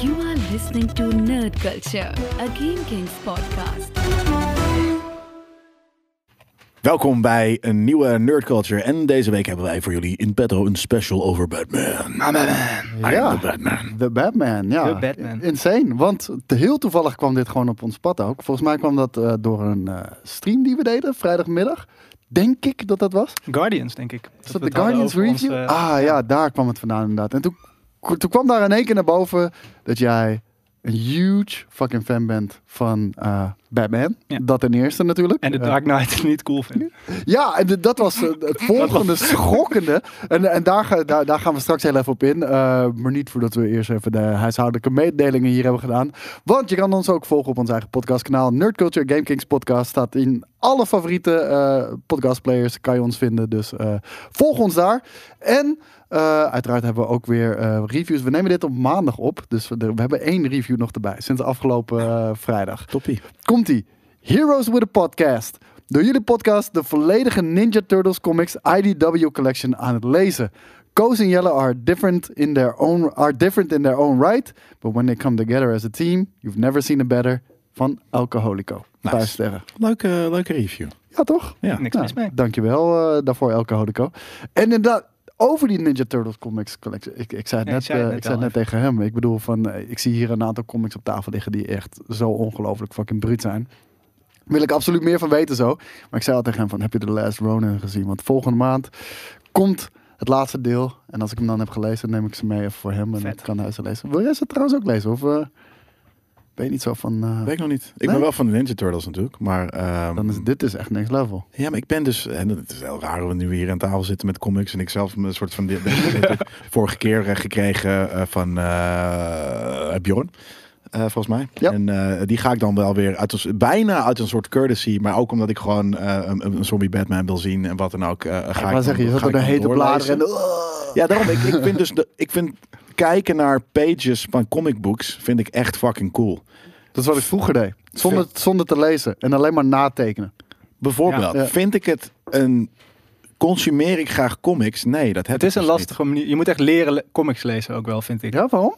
You are listening to Nerd Culture, a Game Kings podcast. Welkom bij een nieuwe Nerd Culture. En deze week hebben wij voor jullie in petto een special over Batman. Ah, I Ja. am the Batman. The Batman, ja. The Batman. Insane, want te heel toevallig kwam dit gewoon op ons pad ook. Volgens mij kwam dat eh, door een eh, stream die we deden, vrijdagmiddag. Denk ik dat dat was. Guardians, denk ik. Is dat we de het hadden Guardians over review? onze- ah ja, daar kwam het vandaan inderdaad. En toen, toen kwam daar in één keer naar boven dat jij een huge fucking fan bent van eh, Batman. Ja. Dat ten eerste natuurlijk. En de Eh, Dark Knight niet cool vinden. Ja, en de- dat was eh, het volgende schokkende. En, en daar, ga- daar, daar gaan we straks heel even op in. Maar niet voordat we eerst even de huishoudelijke mededelingen hier hebben gedaan. Want je kan ons ook volgen op ons eigen podcastkanaal. Nerd Culture Game Kings podcast staat in alle favoriete podcastplayers. Kan je ons vinden. Dus volg ons daar. En eh, uiteraard hebben we ook weer eh, reviews. We nemen dit op maandag op. Dus we, we hebben één review nog erbij. Sinds afgelopen eh, vrijdag. Toppie. Komt-ie. Heroes with a Podcast. Door jullie podcast de volledige Ninja Turtles comics IDW collection aan het lezen. Koos en Jelle are different in their own are different in their own right, but when they come together as a team, you've never seen a better. Van Alcoholico. Nice. Vijf sterren. Leuke, leuke review. Ja, toch? Ja. Niks Nou, mis mee. Dankjewel eh daarvoor, Alcoholico. En inderdaad, over die Ninja Turtles comics collection. Ik, ik zei het Ja, net, ik zei het eh, net ik zei net tegen hem. Ik bedoel, van, eh, ik zie hier een aantal comics op tafel liggen die echt zo ongelooflijk fucking bruut zijn. Wil ik absoluut meer van weten zo. Maar ik zei al tegen hem van, heb je The Last Ronin gezien? Want volgende maand komt het laatste deel. En als ik hem dan heb gelezen, neem ik ze mee even voor hem. En Vet. kan hij ze lezen. Wil jij ze trouwens ook lezen? Of eh, ben je niet zo van... eh, Weet ik nog niet. Ik Nee? ben wel van de Ninja Turtles natuurlijk. Maar, ehm, dan is dit is echt next level. Ja, maar ik ben dus... En het is heel raar, we nu hier aan tafel zitten met comics. En ik zelf een soort van... Die, vorige keer eh, gekregen eh, van Bjorn. volgens mij. Ja. En die ga ik dan wel weer uit een, bijna uit een soort courtesy. Maar ook omdat ik gewoon een, een zombie Batman wil zien. En wat dan ook. ga Ik dan- zeggen, je zat er de hete bladeren en... Ja, daarom. Ik, ik vind dus de, ik vind kijken naar pages van comic books vind ik echt fucking cool. Dat is wat ik vroeger deed. Zonder, zonder te lezen. En alleen maar natekenen. Bijvoorbeeld, Ja. vind ik het een consumeer ik graag comics? Nee, dat heb Het is ik een dus lastige manier. Je moet echt leren le- comics lezen ook wel, vind ik. Ja, waarom?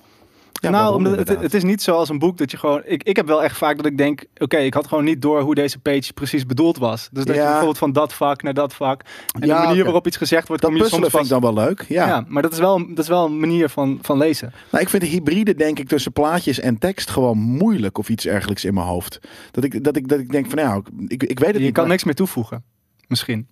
Ja, nou, waarom omdat het, is niet zoals een boek dat je gewoon... Ik, ik heb wel echt vaak dat ik denk... Oké, ik had gewoon niet door hoe deze page precies bedoeld was. Dus dat Ja. je bijvoorbeeld van dat vak naar dat vak... En Ja, de manier waarop iets gezegd wordt... dat kom je soms vind ik vast... dan wel leuk. Ja. Ja. maar dat is, wel, dat is wel een manier van, van lezen. Nou, ik vind de hybride denk ik tussen plaatjes en tekst gewoon moeilijk of iets ergelijks in mijn hoofd. Dat ik, dat ik, dat ik denk van nou, ik, ik weet het Je niet. kan maar- niks meer toevoegen. Misschien.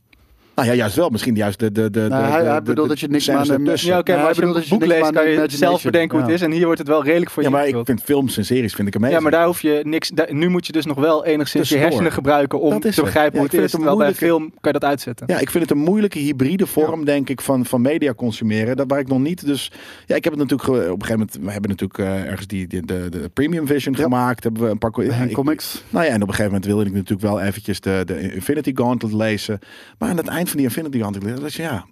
Nou ja, juist wel. Misschien juist de... de, de, Nou, de- hij- de- hij de- bedoelt de dat je niks aan de-. Ja, oké, Ja, maar als ik je bedoel een dat je boek leest, kan je zelf bedenken hoe het Ja. is. En hier wordt het wel redelijk voor Ja, je maar ik vind films en series vind ik amazing. Ja, maar daar hoef je niks. nu moet je dus nog wel enigszins je hersenen gebruiken om te het. begrijpen Ja, hoe het is. Terwijl bij film kan je dat uitzetten. Ja, ik vind het een moeilijke hybride vorm, denk ik, van, van media consumeren. Dat waar ik nog niet. Dus ja, ik heb het natuurlijk op een gegeven moment. We hebben natuurlijk eh, ergens die, de, de premium vision Ja. gemaakt. Hebben we een paar. Ja, comics. Nou ja, en op een gegeven moment wilde ik natuurlijk wel eventjes de, de Infinity Gauntlet lezen. Maar aan het eind van die Infinity Gauntlet, dat is ja.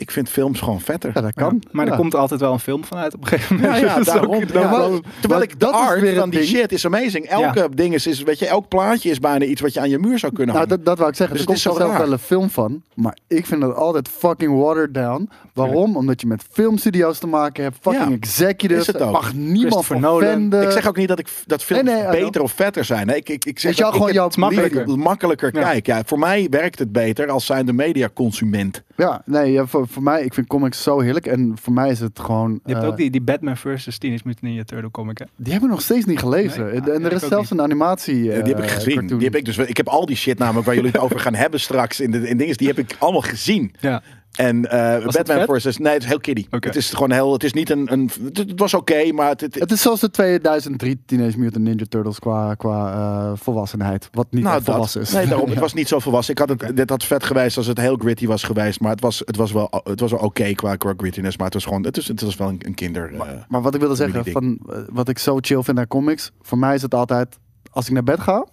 Ik vind films gewoon vetter. Ja, dat kan. Maar ja. er komt altijd wel een film vanuit op een gegeven moment. ja, Dat is ook- daarom. dat- terwijl ik de dat is art weer van die ding. shit is amazing. Elke ding is, is, weet je, elk plaatje is bijna iets wat je aan je muur zou kunnen Nou, hangen. dat, dat wou ik zeggen. Dus er het komt zelf wel een film van. Maar ik vind het altijd fucking watered down. Waarom? Omdat je met filmstudio's te maken hebt. Fucking Ja, executives. is het ook. mag niemand venden. ik zeg ook niet dat ik dat films Nee, beter of vetter zijn. Nee, ik, ik, ik zeg dat gewoon jouw makkelijker, makkelijker. kijk. Ja, voor mij werkt het beter als zijn de mediaconsument. Ja, nee, ja, voor, voor mij, ik vind comics zo heerlijk. En voor mij is het gewoon... Je hebt eh, ook die, die Batman vs. Teenage Mutant Ninja Turtle comic, hè? Die hebben we nog steeds niet gelezen. Nee? Ah, en ja, er is zelfs niet. een animatie Ja, die heb ik eh, gezien. cartoon. Die heb ik dus. Ik heb al die shit namelijk waar jullie het over gaan hebben straks in de in dingen. Die heb ik allemaal gezien. Ja. En het Batman versus. Nee, het is heel kiddie. Het is gewoon heel. Het is niet een. een het, het was oké, maar het, het- Het is zoals de 2003 Teenage Mutant Ninja Turtles qua, qua eh, volwassenheid. Wat niet nou, volwassen is. Nee, daarom. Het was niet zo volwassen. Ik had het. Dit had vet geweest als het heel gritty was geweest, maar het was. Het was wel. Het was wel oké qua, qua grittiness, maar het was gewoon. Het, is, het was wel een, een kinder. eh, Maar wat ik wilde zeggen, van, wat ik zo chill vind aan comics. Voor mij is het altijd, als ik naar bed ga,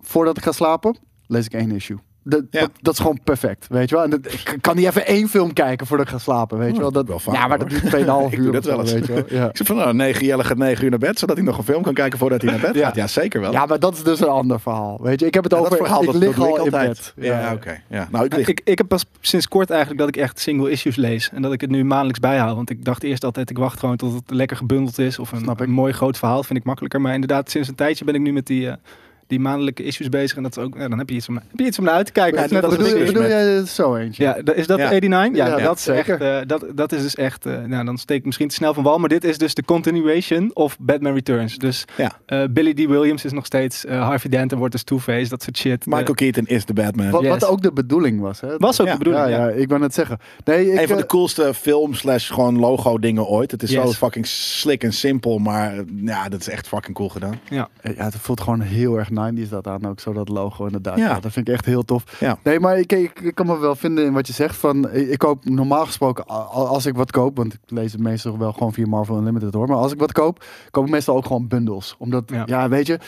voordat ik ga slapen, lees ik één issue. Dat, Ja. dat, dat is gewoon perfect, weet je wel. En dat, ik kan niet even één film kijken voordat ik ga slapen, weet je wel. Oh, dat Dat, ik wel vaak, ja, maar dat duurt 2,5 Ik uur. doe dat wel eens. weet je wel. Ja. Ik zeg van, nou, 9, Jelle gaat 9 uur naar bed, zodat hij nog een film kan kijken voordat hij naar bed Ja. gaat. Ja, zeker wel. ja, maar dat is dus een ander verhaal, weet je. Ik heb het Ja, over, dat verhaal, ik dat, lig al ik in altijd. bed. Ja, oké. Ja. Nou, ik lig... Ik, ik heb pas sinds kort eigenlijk dat ik echt single issues lees. En dat ik het nu maandelijks bijhoud. Want ik dacht eerst altijd, ik wacht gewoon tot het lekker gebundeld is. Of een, Snap ik. een mooi groot verhaal, vind ik makkelijker. Maar inderdaad, sinds een tijdje ben ik nu met die, eh, die maandelijke issues bezig. En dat is ook, ja, dan heb je iets om, heb je iets om naar uit te kijken. Ja, dat Bedoel, bedoel jij zo eentje? ja, is dat Ja. 89? Ja, Ja, dat, dat is echt, zeker. eh, dat, dat is dus echt, eh, nou dan steek ik misschien te snel van wal, maar dit is dus de continuation of Batman Returns. Dus Ja. eh, Billy D. Williams is nog steeds, eh, Harvey Dent wordt dus Two-Face, dat soort shit. Michael Eh, Keaton is de Batman. Wat, ook de bedoeling was, hè? was ook Ja. de bedoeling, ja, ja. ja, ik wou net zeggen. Nee, ik, een van de eh, coolste film slash gewoon logo dingen ooit. Het is zo fucking slick en simpel, maar eh, ja, dat is echt fucking cool gedaan. Ja, het voelt gewoon heel erg 90s dat aan ook, zo dat logo inderdaad. Ja. Ja. dat vind ik echt heel tof. Ja. Nee, maar ik, ik, ik kan me wel vinden in wat je zegt. Van, ik koop normaal gesproken, als ik wat koop, want ik lees het meestal wel gewoon via Marvel Unlimited hoor. Maar als ik wat koop, koop ik meestal ook gewoon bundles. Omdat, Ja. ja, weet je,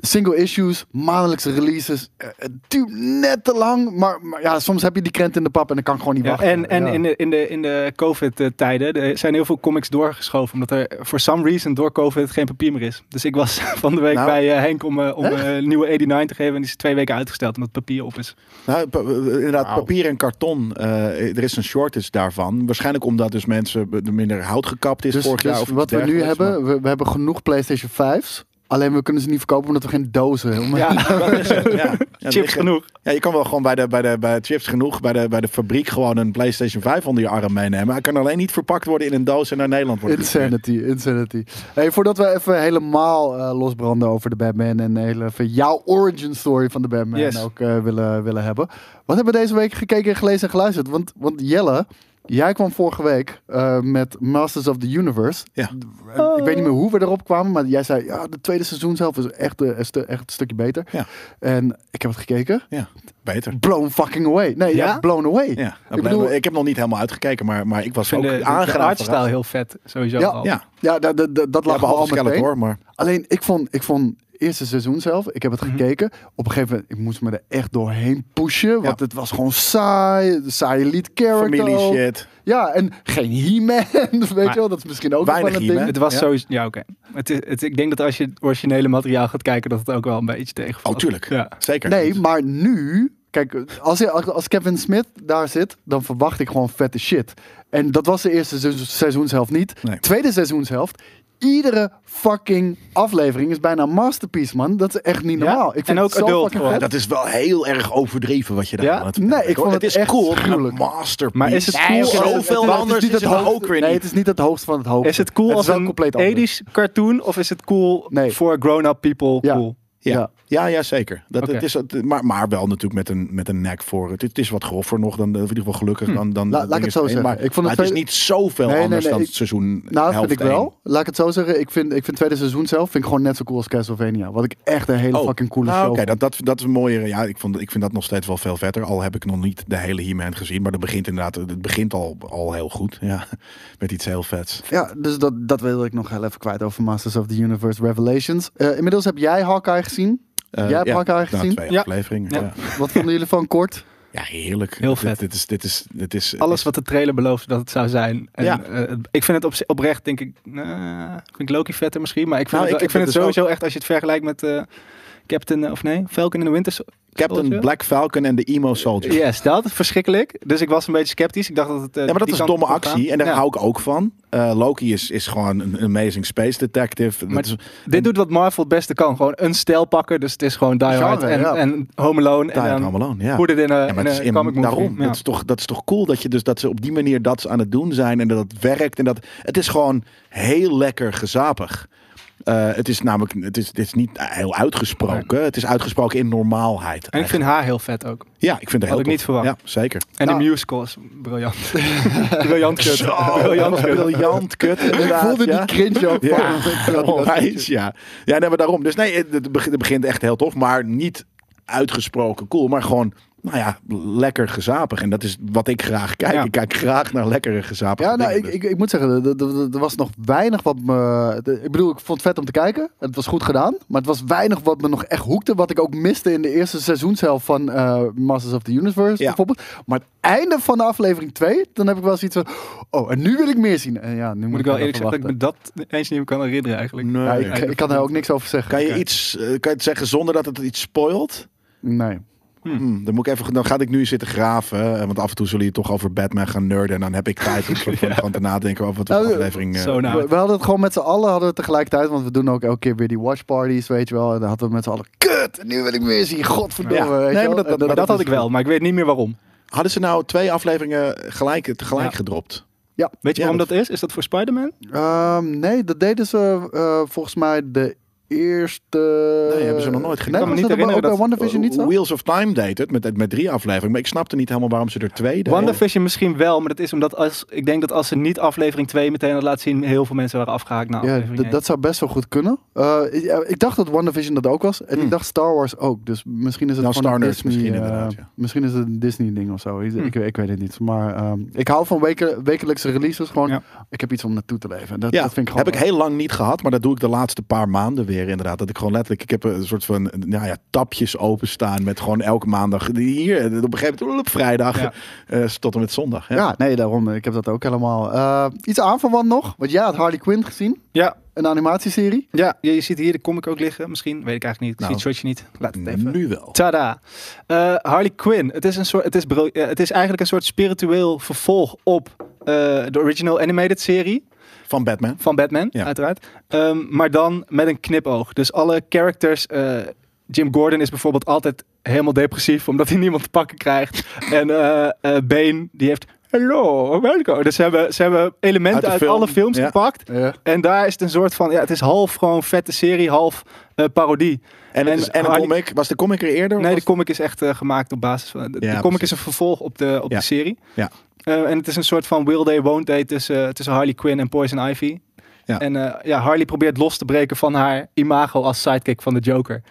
single issues, maandelijkse releases, eh, het duurt net te lang. Maar, maar ja, soms heb je die krent in de pap en dan kan ik gewoon niet Ja, wachten. en en Ja. in de, in de, in de COVID-tijden er zijn heel veel comics doorgeschoven. Omdat er voor some reason door COVID geen papier meer is. Dus ik was van de week Nou. bij eh, Henk om, eh, om eh, een nieuwe 89 te geven. En die is twee weken uitgesteld omdat het papier op is. Nou, pa- inderdaad, papier en karton. eh, er is een shortage daarvan. Waarschijnlijk omdat dus mensen er minder hout gekapt is Dus, vorig jaar. dus Of wat we nu hebben, we, we hebben genoeg PlayStation 5's. Alleen we kunnen ze niet verkopen omdat we geen dozen hebben. Ja, Ja, ja, chips liggen- genoeg. Ja, je kan wel gewoon bij de, bij de, bij chips genoeg, bij de, bij de fabriek gewoon een PlayStation 5 onder je arm meenemen. Hij kan alleen niet verpakt worden in een doos en naar Nederland worden. Insanity, insanity. Hey, voordat we even helemaal eh, losbranden over de Batman en heel even jouw origin story van de Batman Yes. ook eh, willen, willen hebben. Wat hebben we deze week gekeken, gelezen en geluisterd? Want, want Jelle, jij kwam vorige week eh, met Masters of the Universe. Ja. Ik weet niet meer hoe we erop kwamen, maar jij zei, ja, de tweede seizoen zelf is echt, eh, echt een stukje beter. Ja. En ik heb het gekeken. Ja, beter. Blown fucking away. Nee, ja, Ja? blown away. Ja, Ik bedoel- ik heb nog niet helemaal uitgekeken, maar, maar ik was Ik ook de, aangenaam heel vet, sowieso Ja. al. Ja, Ja, dat, dat, dat, lag ja me al behalve meteen. Skeletor, maar... Alleen, ik vond, ik vond het eerste seizoen zelf, ik heb het Mhm. gekeken. Op een gegeven moment, ik moest me er echt doorheen pushen. Want het was gewoon saai. Saaie lead character. Familie ook. shit. Ja, en geen He-Man. Weet je wel, dat is misschien ook Weinig een He-Man. ding. Het was Ja. sowieso... Ja, oké. Het is- het, ik denk dat als je het originele materiaal gaat kijken, dat het ook wel een beetje tegenvalt. Oh, tuurlijk. Ja. Zeker. Nee, maar nu... Kijk, als, je- als Kevin Smith daar zit, dan verwacht ik gewoon vette shit. En dat was de eerste seizoen- seizoenshelft niet. Nee. Tweede seizoenshelft. Iedere fucking aflevering is bijna een masterpiece, man. Dat is echt niet Ja, normaal. Ik vind en ook het zo adult fucking gewoon. vet. dat is wel heel erg overdreven wat je daar Ja? aan het Nee, ik vond het het is echt cool. gruwelijk. Masterpiece. Maar is het Nee, cool als- zoveel het- het anders is het het hoogste- ook weer Nee, niet. het is niet het hoogste van het hoogste. Is het cool is als een compleet anders. 80s cartoon of is het cool Nee. voor grown-up people Ja. cool? Ja, Ja. ja. zeker. Dat, het is, maar, maar wel natuurlijk met een, met een nek voor het. Het is wat groffer nog dan, in ieder geval gelukkig dan, dan La- laat ik het zo zeggen. Maar, Ik vond het maar het is niet zoveel Nee, anders nee, dan ik- het seizoen Nou, vind ik één. wel. Laat ik het zo zeggen. Ik vind, ik vind het tweede seizoen zelf vind ik gewoon net zo cool als Castlevania. Wat ik echt een hele Oh, fucking coole nou, show Oké, dat, dat, dat is een mooiere. Ja, ik, vond, ik vind dat nog steeds wel veel vetter. Al heb ik nog niet de hele He-Man gezien. Maar dat begint inderdaad, het begint al, al heel goed. Ja, met iets heel vets. Ja, dus dat, dat wilde ik nog heel even kwijt over Masters of the Universe Revelations. Eh, inmiddels heb jij Hawkeye gezien. Eh, Jij hebt ja, Hawkeye na gezien? twee Ja. afleveringen. Ja. Ja. Wat vonden jullie van kort? Ja, heerlijk. Heel Dit- vet. Dit, is, dit is, dit is, Alles wat de trailer beloofde dat het zou zijn. En, Ja. eh, ik vind het op, oprecht, denk ik, nou, vind ik Loki vetter misschien. Maar ik vind Nou, het, ik wel- ik vind het het dus sowieso echt, als je het vergelijkt met eh, Captain, eh, of nee, Falcon in the Winter Captain Soldier. Black Falcon en de Emo Soldier. Yes, dat verschrikkelijk. Dus ik was een beetje sceptisch. Ik dacht dat het. eh, Ja, maar dat die is een domme actie en daar. Ja. hou ik ook van. Eh, Loki is, is gewoon een amazing space detective. Maar is, Dit doet wat Marvel het beste kan. Gewoon een stijl pakken. Dus het is gewoon Die Hard en, ja. en Home Alone. daar en Home Alone, ja. put it in a, Ja, maar in is in, comic daarom. Ja. Dat, is toch, dat is toch cool dat, je dus, dat ze op die manier dat aan het doen zijn en dat het werkt. En dat, het is gewoon heel lekker gezapig. Eh, het is namelijk het is, het is niet heel uitgesproken. Het is uitgesproken in normaalheid. En ik vind haar heel vet ook. Ja, ik vind Had heel niet verwacht. Ja, zeker. En Nou. de musical is briljant. briljant kut. Zo, briljant kut. briljant kut. Ik voelde ja. die cringe ook. Ja, onwijs, ja. Ja, nee, maar daarom. Dus nee, het begint echt heel tof, maar niet uitgesproken cool, maar gewoon nou ja, lekker gezapig. En dat is wat ik graag kijk. Ja. Ik kijk graag naar lekkere gezapige Ja, nou, ik, dingen. ik, ik moet zeggen, er- was nog weinig wat me... de- Ik bedoel, ik vond het vet om te kijken. Het was goed gedaan. Maar het was weinig wat me nog echt hoekte. Wat ik ook miste in de eerste seizoenshelft van eh, Masters of the Universe Ja. bijvoorbeeld. Maar het einde van de aflevering 2, dan heb ik wel zoiets van... Oh, en nu wil ik meer zien. En ja, nu moet, Moet ik wel eerlijk zeggen dat ik me dat eens niet meer kan herinneren eigenlijk. Nee. Ja, ik, ik kan daar ook niks over zeggen. Kan je iets, eh, kan je het zeggen zonder dat het iets spoilt? Nee. Hmm, dan moet ik even, dan ga ik nu zitten graven, eh, want af en toe zullen je toch over Batman gaan nerden en dan heb ik tijd om soort van te nadenken over wat Nou, de eh, aflevering. eh. We, we hadden het gewoon met z'n allen hadden we tegelijkertijd, want we doen ook elke keer weer die watchparties, weet je wel. En dan hadden we met z'n allen, kut, nu wil ik meer zien, godverdomme. Ja. weet je Nee, maar dat- maar dat had ik wel, maar ik weet niet meer waarom. Hadden ze nou twee afleveringen gelijk, tegelijk Ja. gedropt? Ja. Weet je Ja, waarom dat- dat is? Is dat voor Spider-Man? Ehm, nee, dat deden ze eh, volgens mij de eerste... Nee, hebben ze nog nooit gedaan. Nee, Ik kan me niet dat herinneren WandaVision niet zo? Wheels of Time deed het met, met drie afleveringen, maar ik snapte niet helemaal waarom ze er twee deden. WandaVision misschien wel, maar dat is omdat als, ik denk dat als ze niet aflevering 2 meteen had laten zien, heel veel mensen waren afgehaakt na Ja, aflevering d- 1. dat zou best wel goed kunnen. Eh, ik, ja, ik dacht dat WandaVision dat ook was. En Hmm. ik dacht Star Wars ook. Dus misschien is het Nou, Star Disney... misschien eh, inderdaad, ja. Misschien is het een Disney ding of zo. Ik, Hmm. ik, ik weet het niet. Maar ehm, ik hou van weken, wekelijkse releases. Gewoon, Ja. ik heb iets om naartoe te leven. Dat, Ja, dat vind ik gewoon heb ik heel lang niet gehad, maar dat doe ik de laatste paar maanden weer inderdaad. Dat ik gewoon letterlijk, ik heb een soort van nou ja, tapjes openstaan met gewoon elke maandag. Hier, op een gegeven moment op vrijdag Ja. eh, tot en met zondag. Ja. Ja, nee, daarom. Ik heb dat ook helemaal. Eh, iets aanverwant nog. Want jij had Harley Quinn gezien. Ja, Een animatieserie. ja, je, je ziet hier de comic ook liggen. Misschien, weet ik eigenlijk niet. Ik Nou, zie het shotje niet. Laat het even. Nu wel. Tada! Eh, Harley Quinn. Het is, een soort, het, is bril- eh, het is eigenlijk een soort spiritueel vervolg op eh, de original animated serie Van Batman. van Batman, Ja. uiteraard. Ehm, maar dan met een knipoog. Dus alle characters. eh, Jim Gordon is bijvoorbeeld altijd helemaal depressief omdat hij niemand te pakken krijgt. en eh eh, Bane, die heeft. Hallo, welkom. Dus ze hebben, ze hebben elementen Uit uit, de film, alle films ja. gepakt. Ja. En daar is het een soort van. Ja, het is half gewoon vette serie, half parodie. En, En Harley- comic. Was de comic er eerder? Nee, de comic is echt gemaakt op basis van. De, comic precies. is een vervolg op de, op de serie. Ja. Eh, en het is een soort van will day, won't day tussen, tussen Harley Quinn en Poison Ivy. Ja. En eh, ja, Harley probeert los te breken van haar imago als sidekick van de Joker.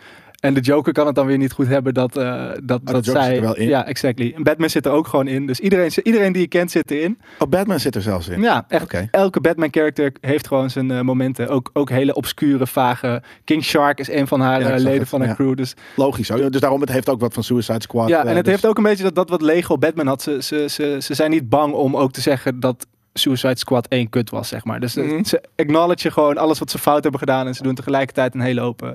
En de Joker kan het dan weer niet goed hebben dat, eh, dat, de dat Joker zij... zit er wel in. Ja, exactly. En Batman zit er ook gewoon in. Dus iedereen, iedereen die je kent zit erin. Oh, Batman zit er zelfs in. Ja, echt. Elke Batman-character heeft gewoon zijn eh, momenten. Ook, ook hele obscure, vage... King Shark is een van haar Ja, eh, leden het, van haar ja. crew. Dus Logisch. Ook. Dus daarom, het heeft ook wat van Suicide Squad. ja, en het dus- heeft ook een beetje dat, dat wat Lego Batman had. Ze, ze, ze, ze zijn niet bang om ook te zeggen dat Suicide Squad één kut was, zeg maar. Dus Mhm. ze acknowledge gewoon alles wat ze fout hebben gedaan. En ze doen tegelijkertijd een hele hoop eh,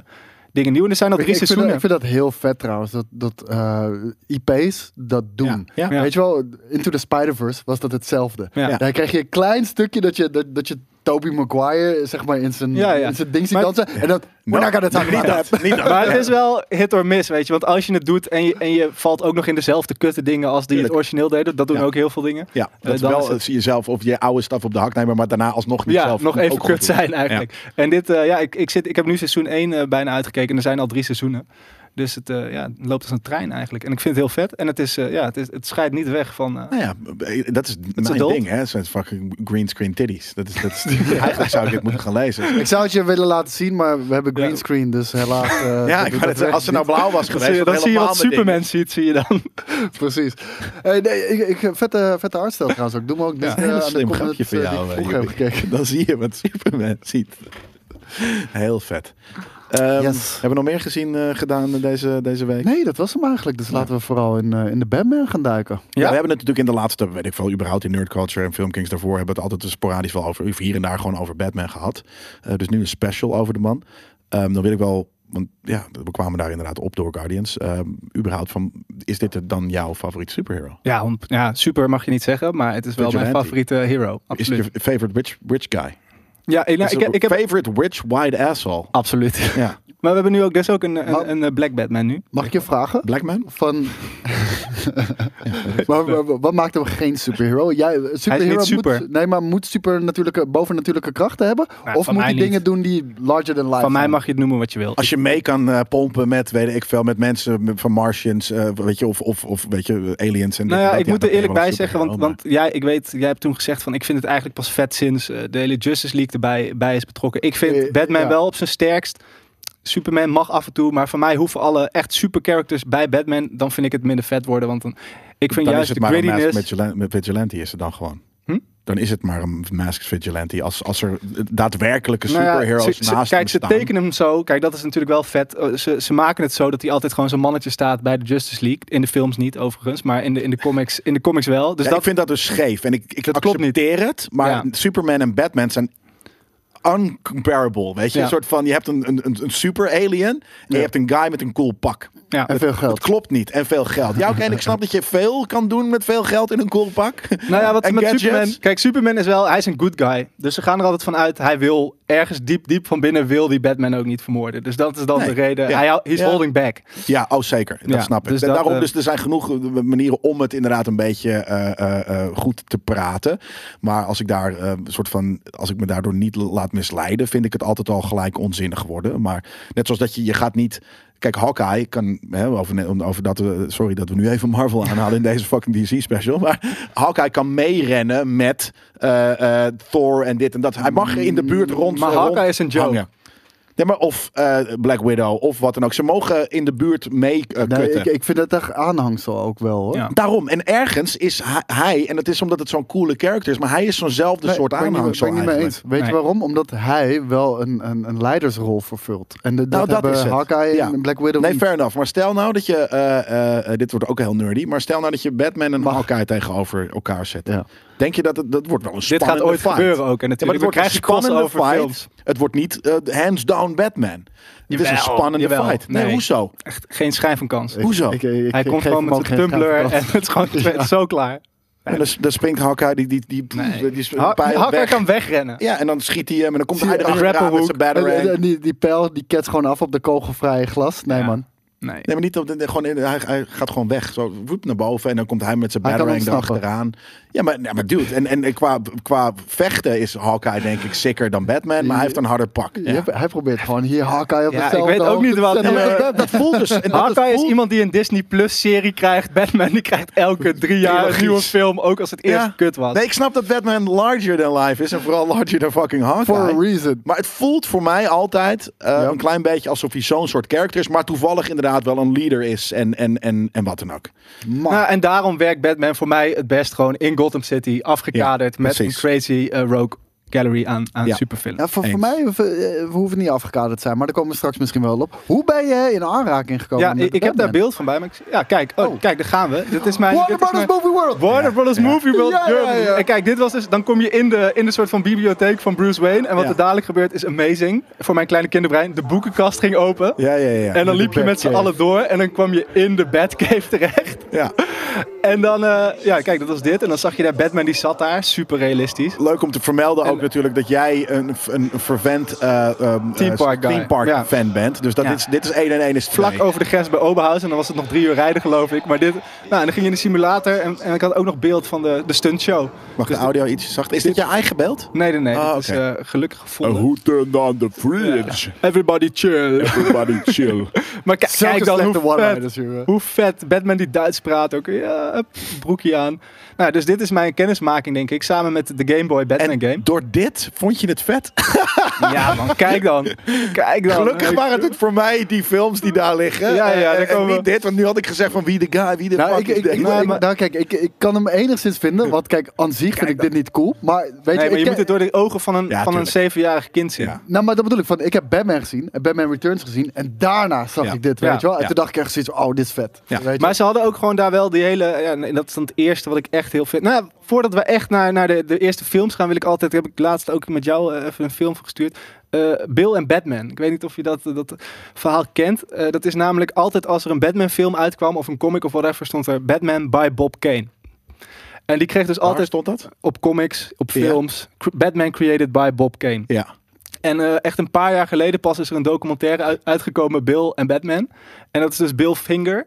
dingen nieuw. En er zijn al Ik, drie ik, vind, dat- seizoenen. ik vind dat heel vet trouwens, dat, dat eh, IP's dat doen. Ja. Ja. Weet je wel, Into the Spider-Verse was dat hetzelfde. Daar kreeg je een klein stukje dat je, dat, dat je Tobey Maguire zeg maar in zijn, Ja, ja. in zijn ding ziet Maar- dansen. En dat, we're not gonna talk niet about dat. Niet dat. Maar het is wel hit or miss, weet je. Want als je het doet en je, en je valt ook nog in dezelfde kutte dingen als die het origineel deden. Dat doen Ja. ook heel veel dingen. Ja, dat is dan wel is het- eh, zie je zelf of je oude staf op de hak nemen, maar daarna alsnog niet Ja, zelf nog even kut zijn eigenlijk. En dit, eh, ja, ik, ik, zit, ik heb nu seizoen 1 bijna uitgekeken en er zijn al drie seizoenen. Dus het, eh, ja, het loopt als een trein eigenlijk. En ik vind het heel vet. En het, is, eh, ja, het, is, het scheidt niet weg van... eh, Nou ja, dat is mijn adult. ding, hè. Het zijn fucking green screen titties. Dat is, dat is, eigenlijk zou ik dit moeten gaan lezen. Ik zou het je willen laten zien, maar we hebben greenscreen, dus helaas. eh, Ja, ik dat zeggen, als ze nou blauw was geweest, dan zie je wat Superman ziet, zie je dan. Precies. Hey, nee, ik, ik, vette, vette artstijl trouwens ook. Doe me ook dit, Ja, eh, een slim grapje van die jou. Dan zie je wat Superman ziet. Heel vet. Ehm, Yes. Hebben we nog meer gezien eh, gedaan deze, deze week? Nee, dat was hem eigenlijk. Dus laten we vooral in, eh, in de Batman gaan duiken. Ja, we hebben het natuurlijk in de laatste, weet ik veel, überhaupt in Nerd Culture en Filmkings daarvoor hebben we het altijd sporadisch wel over, of hier en daar gewoon over Batman gehad. Eh, dus nu een special over de man. Ehm, dan wil ik wel, want ja, we kwamen daar inderdaad op door Guardians. Ehm, überhaupt van, is dit dan jouw favoriete superhero? Ja, om- ja, super mag je niet zeggen, maar het is wel mijn favoriete hero. Is het Absoluut. je favorite rich, rich guy? Ja, ik, nou, ik, ik heb... favorite rich white asshole? Absoluut. Ja, Maar we hebben nu ook dus ook een, een, Maar- een, eh, Black Batman nu. Mag ik je vragen? Black man? Van... maar, maar wat maakt hem geen superhero? Jij, superhero niet super. Moet, nee, maar moet supernatuurlijke, bovennatuurlijke krachten hebben? Nou, of moet hij niet. dingen doen die larger than life Van mij zijn? mag je het noemen wat je wil. Als je mee kan eh, pompen met, weet ik veel, met mensen van Martians, eh, weet je, of, of, of weet je, aliens. En Nou ja, ik moet er eerlijk bij zeggen, want, want jij, ik weet, jij hebt toen gezegd van ik vind het eigenlijk pas vet sinds eh, de hele Justice League erbij bij is betrokken. Ik vind Eh, Batman ja. wel op zijn sterkst Superman mag af en toe, maar voor mij hoeven alle echt super characters bij Batman. Dan vind ik het minder vet worden, want dan, ik vind dan juist is de het maar een grittiness. vigilante, met vigilante is het dan gewoon. Hm? Dan is het maar een masked vigilante. Als, als er daadwerkelijke Nou ja, superheroes ze- naast Kijk, hem ze staan. tekenen hem zo. Kijk, dat is natuurlijk wel vet. Eh, Ze, ze maken het zo dat hij altijd gewoon zo'n mannetje staat bij de Justice League. In de films niet, overigens, maar in de, in de, comics, in de comics wel. Dus Ja, dat ik vind dat dus scheef. En ik, ik Dat klopt niet. accepteer het. Maar Ja. Superman en Batman zijn uncomparable. Weet je, Ja. een soort van: je hebt een, een, een, een super alien. En je hebt een guy met een cool pak. Ja. En veel Het geld. klopt niet. En veel geld. Ja, oké. en ik snap dat je veel kan doen met veel geld in een cool pak. Nou ja, wat En met gadgets? Superman. Kijk, Superman is wel, hij is een good guy. Dus ze gaan er altijd van uit, hij wil ergens diep, diep van binnen wil die Batman ook niet vermoorden. Dus dat is dan Nee. de reden. Ja. Hij, Ja. holding back. Ja, oh zeker. Dat Ja, snap ik. dus dat, Daarom, eh, dus er zijn genoeg eh, manieren om het inderdaad een beetje eh, eh, eh, goed te praten. Maar als ik daar een soort van, als ik me daardoor niet laat misleiden, vind ik het altijd al gelijk onzinnig worden. Maar net zoals dat je, je gaat niet. Kijk, Hawkeye kan, hè, over, over dat we, sorry dat we nu even Marvel aanhalen in deze fucking DC special. Maar Hawkeye kan meerennen met eh, eh, Thor en dit en dat. Hij mag in de buurt rond. Maar eh, Hawkeye rond is een joke. hangen. Nee, maar of eh, Black Widow of wat dan ook. Ze mogen in de buurt mee eh, Nee, ik, ik vind het echt aanhangsel ook wel hoor. Ja. Daarom. En ergens is hij, en het is omdat het zo'n coole character is, maar hij is zo'nzelfde Nee, soort ben niet- aanhangsel ben niet eens. Weet Nee. je waarom? Omdat hij wel een, een, een leidersrol vervult. En de, dat, Nou, dat hebben is. Hawkeye Ja. en Black Widow Nee, niet. fair enough. Maar stel nou dat je, eh, dit wordt ook heel nerdy, maar stel nou dat je Batman en Mag. Hawkeye tegenover elkaar zet. Ja. Denk je dat het, dat wordt wel een Dit spannende gaat ooit fight. gebeuren ook. En Ja, maar het wordt een spannende fight. films. Het wordt niet eh, hands down Batman. Het is een Jawel, spannende jawel. fight. Nee, Nee. hoezo? Echt geen schijn van kans. Ik- Hoezo? ik- ik- Hij komt gewoon met zijn schuif en het is gewoon Ja. zo klaar. En dan, dan springt Hawkeye, die, die, die, Nee. die, die Hawkeye weg. kan wegrennen. Ja, en dan schiet hij hem en dan komt hij er achteraan met zijn en- batarang. en die, die pijl die ketst gewoon af op de kogelvrije glas. Nee Ja. man. Nee. Nee, maar niet op de, de- gewoon in, hij, hij gaat gewoon weg. Zo woep naar boven en dan komt hij met zijn ontsnappen. erachteraan. Ja, maar, ja, maar dude, en, en qua, qua vechten is Hawkeye denk ik sicker dan Batman, maar hij heeft een harder pak. Ja. hij probeert gewoon hier Hawkeye op Ja, hetzelfde ik weet ook niet te wat maar dat, dat voelt dus. en dat Hawkeye is voelt- iemand die een Disney Plus serie krijgt. Batman die krijgt elke drie jaar een nieuwe film. Ook als het eerst Ja. kut was. Nee, ik snap dat Batman larger than life is en vooral larger than fucking For a Hawkeye. reason. Maar het voelt voor mij altijd eh, Ja. een klein beetje alsof hij zo'n soort character is, maar toevallig inderdaad wel een leader is en, en, en, en wat dan ook. Nou, en daarom werkt Batman voor mij het best gewoon in Gotham City. Afgekaderd Ja, met een crazy eh, rogue gallery aan, aan Ja. superfilms. Ja, voor, voor mij hoeven, eh, we hoeven niet afgekaderd te zijn, maar daar komen we straks misschien wel op. Hoe ben je in aanraking gekomen? Ja, ik, ik heb daar beeld van bij. Maar ik, ja, kijk, oh, Oh. kijk, daar gaan we. Dit is mijn. Warner dit is Brothers mijn- Movie World. Warner Brothers Movie World Ja, ja, Germany. ja. En kijk, dit was dus, dan kom je in de, in de soort van bibliotheek van Bruce Wayne. En wat Ja. er dadelijk gebeurt is amazing. Voor mijn kleine kinderbrein. De boekenkast ging open. Ja, ja, ja. En dan liep je met z'n allen door. En dan kwam je in de Batcave terecht. ja. En dan, eh, ja, kijk, dat was dit. En dan zag je daar Batman, die zat daar. Super realistisch. Leuk om te vermelden ook Natuurlijk dat jij een, een vervent eh, ehm, Theme eh, park guy. theme park Ja. fan bent. Dus dat Ja. dit, is, dit is 1 en 1 is Vlak 2. over de grens bij Oberhaus. En dan was het nog drie uur rijden, geloof ik. Maar dit, nou, en dan ging je in de simulator. En, en ik had ook nog beeld van de, de stuntshow. Mag de audio iets zacht? Is dit je eigen beeld? Nee, nee, nee. Ah, dit is eh, gelukkig gevonden. who turned on the fridge? Everybody chill. Everybody chill. Maar kijk, kijk dan hoe vet, hoe vet Batman die Duits praat ook. Ja, broekje aan. Nou, dus dit is mijn kennismaking, denk ik. Samen met de Game Boy Batman En game. door dit vond je het vet? Ja, man. Kijk dan. Kijk dan. Gelukkig waren het voor mij die films die daar liggen. Ja, ja, Eh, daar en, niet dit, want nu had ik gezegd van wie de guy, wie de Nou, fuck ik, ik, ik, Nou, maar- nou, kijk, ik, ik kan hem enigszins vinden, want kijk, aan zich vind ik dit niet cool. Maar weet je, Nee, maar ik je moet het door de ogen van een, Ja, van een zevenjarig kind zien. Ja. Nou, maar dat bedoel ik. Van, ik heb Batman gezien, en Batman Returns gezien, en daarna zag Ja. ik dit, Ja. weet je wel. En Ja. toen dacht ik echt zoiets, oh, dit is vet. Ja. Weet je? Maar ze hadden ook gewoon daar wel die hele. Ja, en dat is dan het eerste wat ik echt heel vind. Nou, voordat we echt naar, naar de, de eerste films gaan, wil ik altijd. Heb ik laatst ook met jou eh, even een film gestuurd. Eh, Bill en Batman. Ik weet niet of je dat, dat verhaal kent. Eh, dat is namelijk altijd als er een Batman-film uitkwam of een comic of whatever, stond er Batman by Bob Kane. En die kreeg dus Waar altijd stond dat? op comics, op films. Batman created by Bob Kane. Ja. En echt een paar jaar geleden pas is er een documentaire uit- uitgekomen, Bill en Batman. En dat is dus Bill Finger.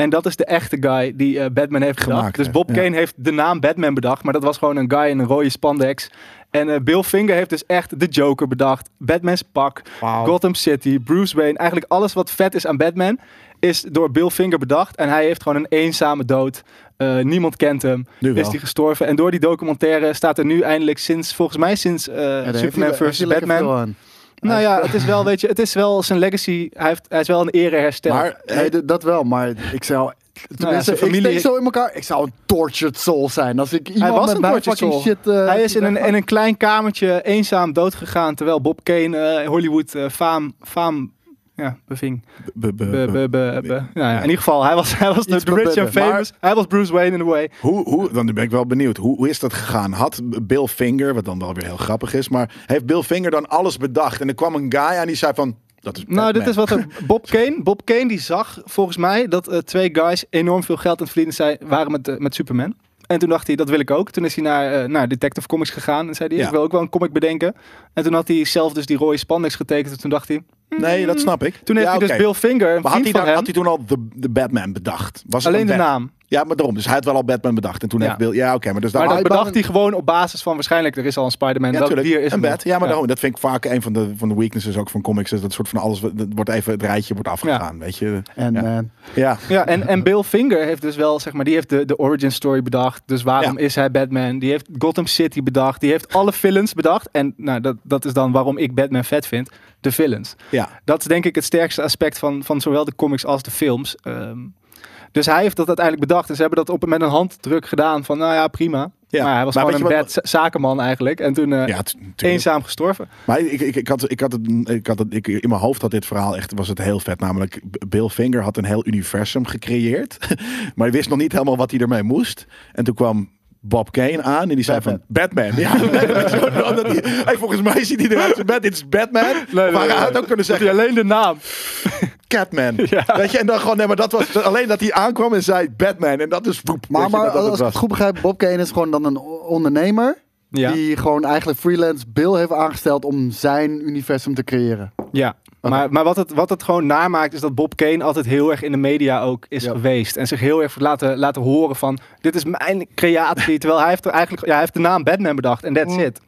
En dat is de echte guy die eh, Batman heeft Gemaakt. Dus Bob ja. Kane heeft de naam Batman bedacht, maar dat was gewoon een guy in een rode spandex. En eh, Bill Finger heeft dus echt de Joker bedacht, Batman's pak, Gotham City, Bruce Wayne. Eigenlijk alles wat vet is aan Batman is door Bill Finger bedacht. En hij heeft gewoon een eenzame dood. Eh, niemand kent hem. Nu wel. Is hij gestorven. En door die documentaire staat er nu eindelijk sinds, volgens mij sinds eh, Ja, Superman vs. Batman. Nou ja, het is wel, weet je, het is wel zijn legacy. Hij, heeft, hij is wel een ere hersteld. Maar dat wel, maar ik zou... Tenminste, zijn ik familie- steek zo in elkaar. Ik zou een tortured soul zijn. Als ik iemand was met een tortured soul. shit... eh, hij is in een, in een klein kamertje eenzaam doodgegaan. Terwijl Bob Kane eh, Hollywood eh, faam, faam ja, beving. be- be- Be, Nou ja, in ieder geval, hij was, hij was de rich and famous. Hij was Bruce Wayne in a way. Hoe, hoe, dan ben ik wel benieuwd. Hoe, hoe is dat gegaan? Had Bill Finger, wat dan wel weer heel grappig is, maar heeft Bill Finger dan alles bedacht? En er kwam een guy aan die zei van, dat is Nou, dit is wat er. Bob Kane, Bob Kane die zag volgens mij dat eh, twee guys enorm veel geld aan het verdienen zijn, waren met, eh, met Superman. En toen dacht hij, dat wil ik ook. Toen is hij naar, eh, naar Detective Comics gegaan en zei hij, Ja. ik wil ook wel een comic bedenken. En toen had hij zelf dus die rode spandex getekend. En toen dacht hij, Nee, dat snap ik. toen heeft Ja, hij dus. Bill Finger, een Maar had hij, dan, had hij toen al de, de Batman bedacht? Was alleen de Bat- naam. Ja, maar daarom. Dus hij had wel al Batman bedacht. En toen Ja. heeft Bill... Ja, oké. maar dus Maar dat hij bedacht hij gewoon op basis van waarschijnlijk, er is al een Spider-Man. Ja, dat tuurlijk. hier is een nog. Ja, maar daarom, dat vind ik vaak een van de, van de weaknesses ook van comics. Is dat soort van alles, dat wordt even, het rijtje wordt afgegaan, weet je. En Ja. eh, Ja. Ja, en, en Bill Finger heeft dus wel, zeg maar, die heeft de, de origin story bedacht. Dus waarom is hij Batman? Die heeft Gotham City bedacht. Die heeft alle villains bedacht. En nou, dat, dat is dan waarom ik Batman vet vind. De villains. Ja. Dat is denk ik het sterkste aspect van, van zowel de comics als de films. Ehm, dus hij heeft dat uiteindelijk bedacht. En ze hebben dat op, met een handdruk gedaan van, nou ja, prima. Ja. Maar hij was Maar gewoon een bad za- zakenman eigenlijk. En toen eh, Ja, eenzaam gestorven. Maar ik, ik, ik, had, ik had het, ik had het ik, in mijn hoofd had dit verhaal echt, was het heel vet. Namelijk, Bill Finger had een heel universum gecreëerd. maar hij wist nog niet helemaal wat hij ermee moest. En toen kwam Bob Kane aan en die zei van Batman. Ja, Batman. Omdat hij, hey, volgens mij ziet hij eruit als Bat. Dit is Batman. maar hij had ook kunnen Dat zeggen hij alleen de naam. Catman. Weet je, en dan gewoon, nee, maar dat was alleen dat hij aankwam en zei Batman. En dat is woep, maar, maar als ik was. het goed begrijp, Bob Kane is gewoon dan een ondernemer. Ja. Die gewoon eigenlijk freelance Bill heeft aangesteld om zijn universum te creëren. Ja, maar, maar wat, het, wat het gewoon namaakt is dat Bob Kane altijd heel erg in de media ook is Ja. geweest. En zich heel erg laten, laten horen van, dit is mijn creatie. Terwijl hij heeft er eigenlijk, ja, hij heeft de naam Batman bedacht en that's Mm. it.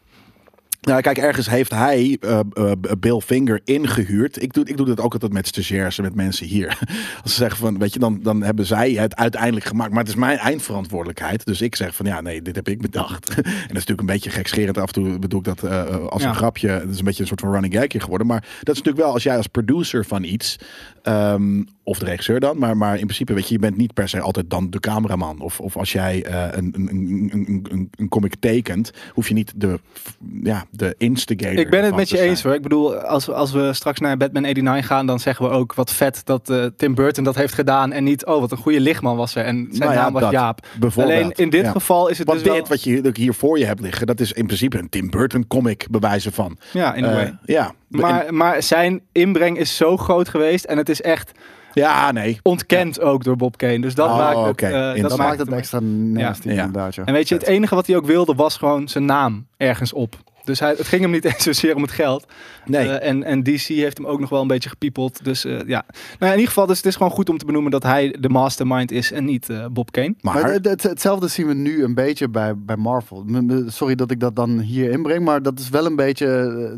Nou, kijk, ergens heeft hij eh, eh, Bill Finger ingehuurd. Ik doe, ik doe dat ook altijd met stagiairs en met mensen hier. Als ze zeggen van, weet je, dan, dan hebben zij het uiteindelijk gemaakt. Maar het is mijn eindverantwoordelijkheid. Dus ik zeg van, ja, nee, dit heb ik bedacht. en dat is natuurlijk een beetje gekscherend. Af en toe bedoel ik dat eh, als Ja. een grapje. Het is een beetje een soort van running gag hier geworden. Maar dat is natuurlijk wel, als jij als producer van iets... ehm, of de regisseur dan, maar, maar in principe, weet je, je bent niet per se altijd dan de cameraman. Of, of als jij eh, een, een, een, een, een, comic tekent, hoef je niet de, ja, de instigator Ik ben het met je eens hoor. Ik bedoel, als, we- als we straks naar Batman 89 gaan, dan zeggen we ook wat vet dat eh, Tim Burton dat heeft gedaan. En niet, oh wat een goede lichtman was er. En zijn Nou ja, naam was dat, Jaap. Alleen in dit Ja. geval is het Want dus wel... dit wat je hier- voor je hebt liggen, dat is in principe een Tim Burton comic bewijzen van. Ja, in Eh, ja, Maar, maar zijn inbreng is zo groot geweest en het is echt ja, nee. ontkend ook door Bob Kane. Dus dat Oh, maakt het, eh, dat Dat maakt maakt het extra nasty Ja. inderdaad. Ja. En weet je, het enige wat hij ook wilde was gewoon zijn naam ergens op. Dus hij, het ging hem niet eens zozeer om het geld. Nee. Eh, en, en DC heeft hem ook nog wel een beetje gepiepeld. Dus eh, ja. Nou, ja, in ieder geval, dus het is gewoon goed om te benoemen dat hij de mastermind is en niet eh, Bob Kane. maar, Maar het- het- hetzelfde zien we nu een beetje bij, bij Marvel. Sorry dat ik dat dan hier inbreng, maar dat is wel een beetje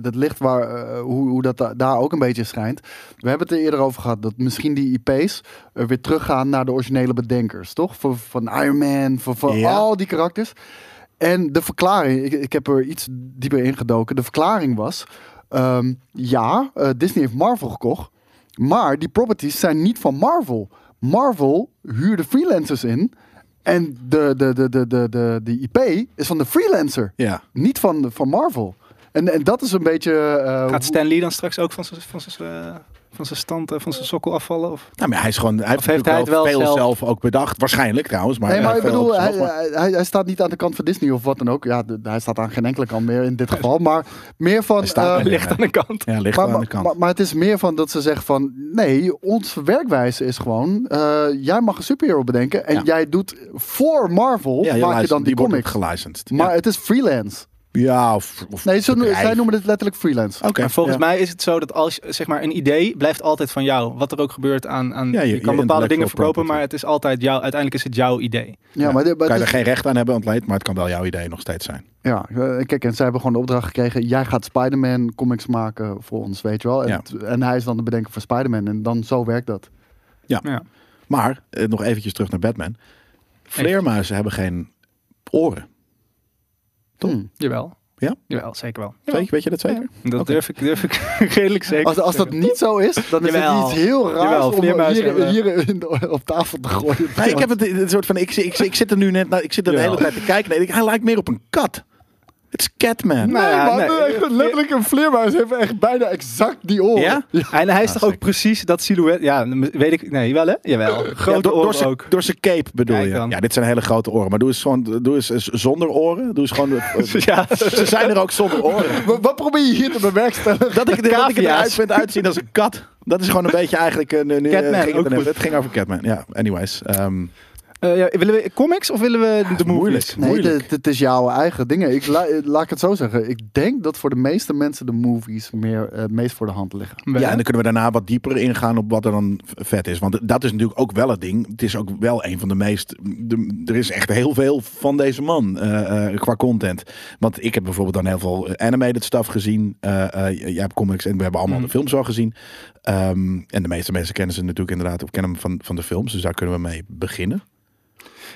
het licht waar, eh, hoe, hoe dat da- daar ook een beetje schijnt. We hebben het er eerder over gehad dat misschien die IP's weer teruggaan naar de originele bedenkers, toch? Voor, van Iron Man, voor, voor Ja. al die karakters. En de verklaring, ik, ik heb er iets dieper ingedoken. De verklaring was, ehm, ja, eh, Disney heeft Marvel gekocht, maar die properties zijn niet van Marvel. Marvel huurde freelancers in. En de, de, de, de, de, de, de IP is van de freelancer. ja. Niet van, van Marvel. En, en dat is een beetje. eh, Gaat Stan Lee dan straks ook van zijn van zijn, eh, van zijn stand, eh, van zijn sokkel afvallen? Of? Nou, maar hij is gewoon, hij heeft, Of heeft natuurlijk hij het wel wel veel zelf? zelf... ook bedacht. Waarschijnlijk trouwens. Maar nee, maar hij ik bedoel, hij, hij, hij staat niet aan de kant van Disney of wat dan ook. Ja, de- hij staat aan geen enkele kant meer in dit geval. Maar meer van. Hij staat eh, er. Ligt aan de kant. Ja, ligt maar, aan de kant. maar, maar het is meer van dat ze zeggen van... Nee, onze werkwijze is gewoon... eh, jij mag een superhero bedenken. En Ja. jij doet voor Marvel... ja, maak je dan die, wordt comics. gelicensed. Maar ja. het is freelance. Ja, of, of Nee, zo, zij noemen het letterlijk freelance. Oké. Volgens ja. mij is het zo dat als zeg maar een idee blijft altijd van jou. Wat er ook gebeurt aan, aan Ja, je- je, je kan bepaalde dingen verkopen, property. maar het is altijd jouw. Uiteindelijk is het jouw idee. Ja, maar, maar kan je er geen recht aan hebben ontleed, maar het kan wel jouw idee nog steeds zijn. Ja, eh, kijk, en zij hebben gewoon de opdracht gekregen... jij gaat Spider-Man comics maken voor ons, weet je wel. En, en hij is dan de bedenker voor Spider-Man. En dan zo werkt dat. Ja. Maar, eh, nog eventjes terug naar Batman. Vleermuizen hebben geen oren. Toch? Hmm. Jawel. Jawel, zeker wel. Zeker, weet je dat zeker? Dat durf ik, durf ik redelijk zeker Als, als dat niet zo is, dan is Jawel. het iets heel raars Jawel, om hier, hier in de- op tafel te gooien. Nee, ik heb het, het soort van, ik, ik, ik zit er nu net, naar- ik zit er de hele tijd te kijken. Nee, ik- hij lijkt meer op een kat. Het is Catman. Nee, Nou ja, maar nee. echt, letterlijk een vleermuis heeft echt bijna exact die oren. Ja? En hij is Ah, toch ook zeker. precies dat silhouet. Ja, weet ik. Nee, wel hè? Jawel. Grote Ja, door, door oren zijn- ook. Door zijn cape bedoel Kijk je. dan. Ja, dit zijn hele grote oren. Maar doe eens, gewoon, doe eens eens zonder oren. Doe eens gewoon... Ja. Ze zijn er ook zonder oren. Wat, wat probeer je hier te bewerkstelligen? Dat ik, dat ik Cavia's. eruit vind uitzien als een kat. Dat is gewoon een beetje eigenlijk... eh, nu, nu, eh, Catman, ging het, ook het ging over Catman. Ja, anyways. ehm, Eh, ja, willen we comics of willen we de movies? moeilijk. Nee, Moeilijk. het, het is jouw eigen dingen. Ik, la- laat ik het zo zeggen. Ik denk dat voor de meeste mensen de movies meer, eh, meest voor de hand liggen. Ja, en dan kunnen we daarna wat dieper ingaan op wat er dan vet is. Want dat is natuurlijk ook wel het ding. Het is ook wel een van de meest... De, er is echt heel veel van deze man eh, eh, qua content. Want ik heb bijvoorbeeld dan heel veel animated stuff gezien. Eh, eh, jij hebt comics en we hebben allemaal de films al gezien. Ehm, en de meeste mensen kennen ze natuurlijk inderdaad of kennen hem van, van de films. Dus daar kunnen we mee beginnen.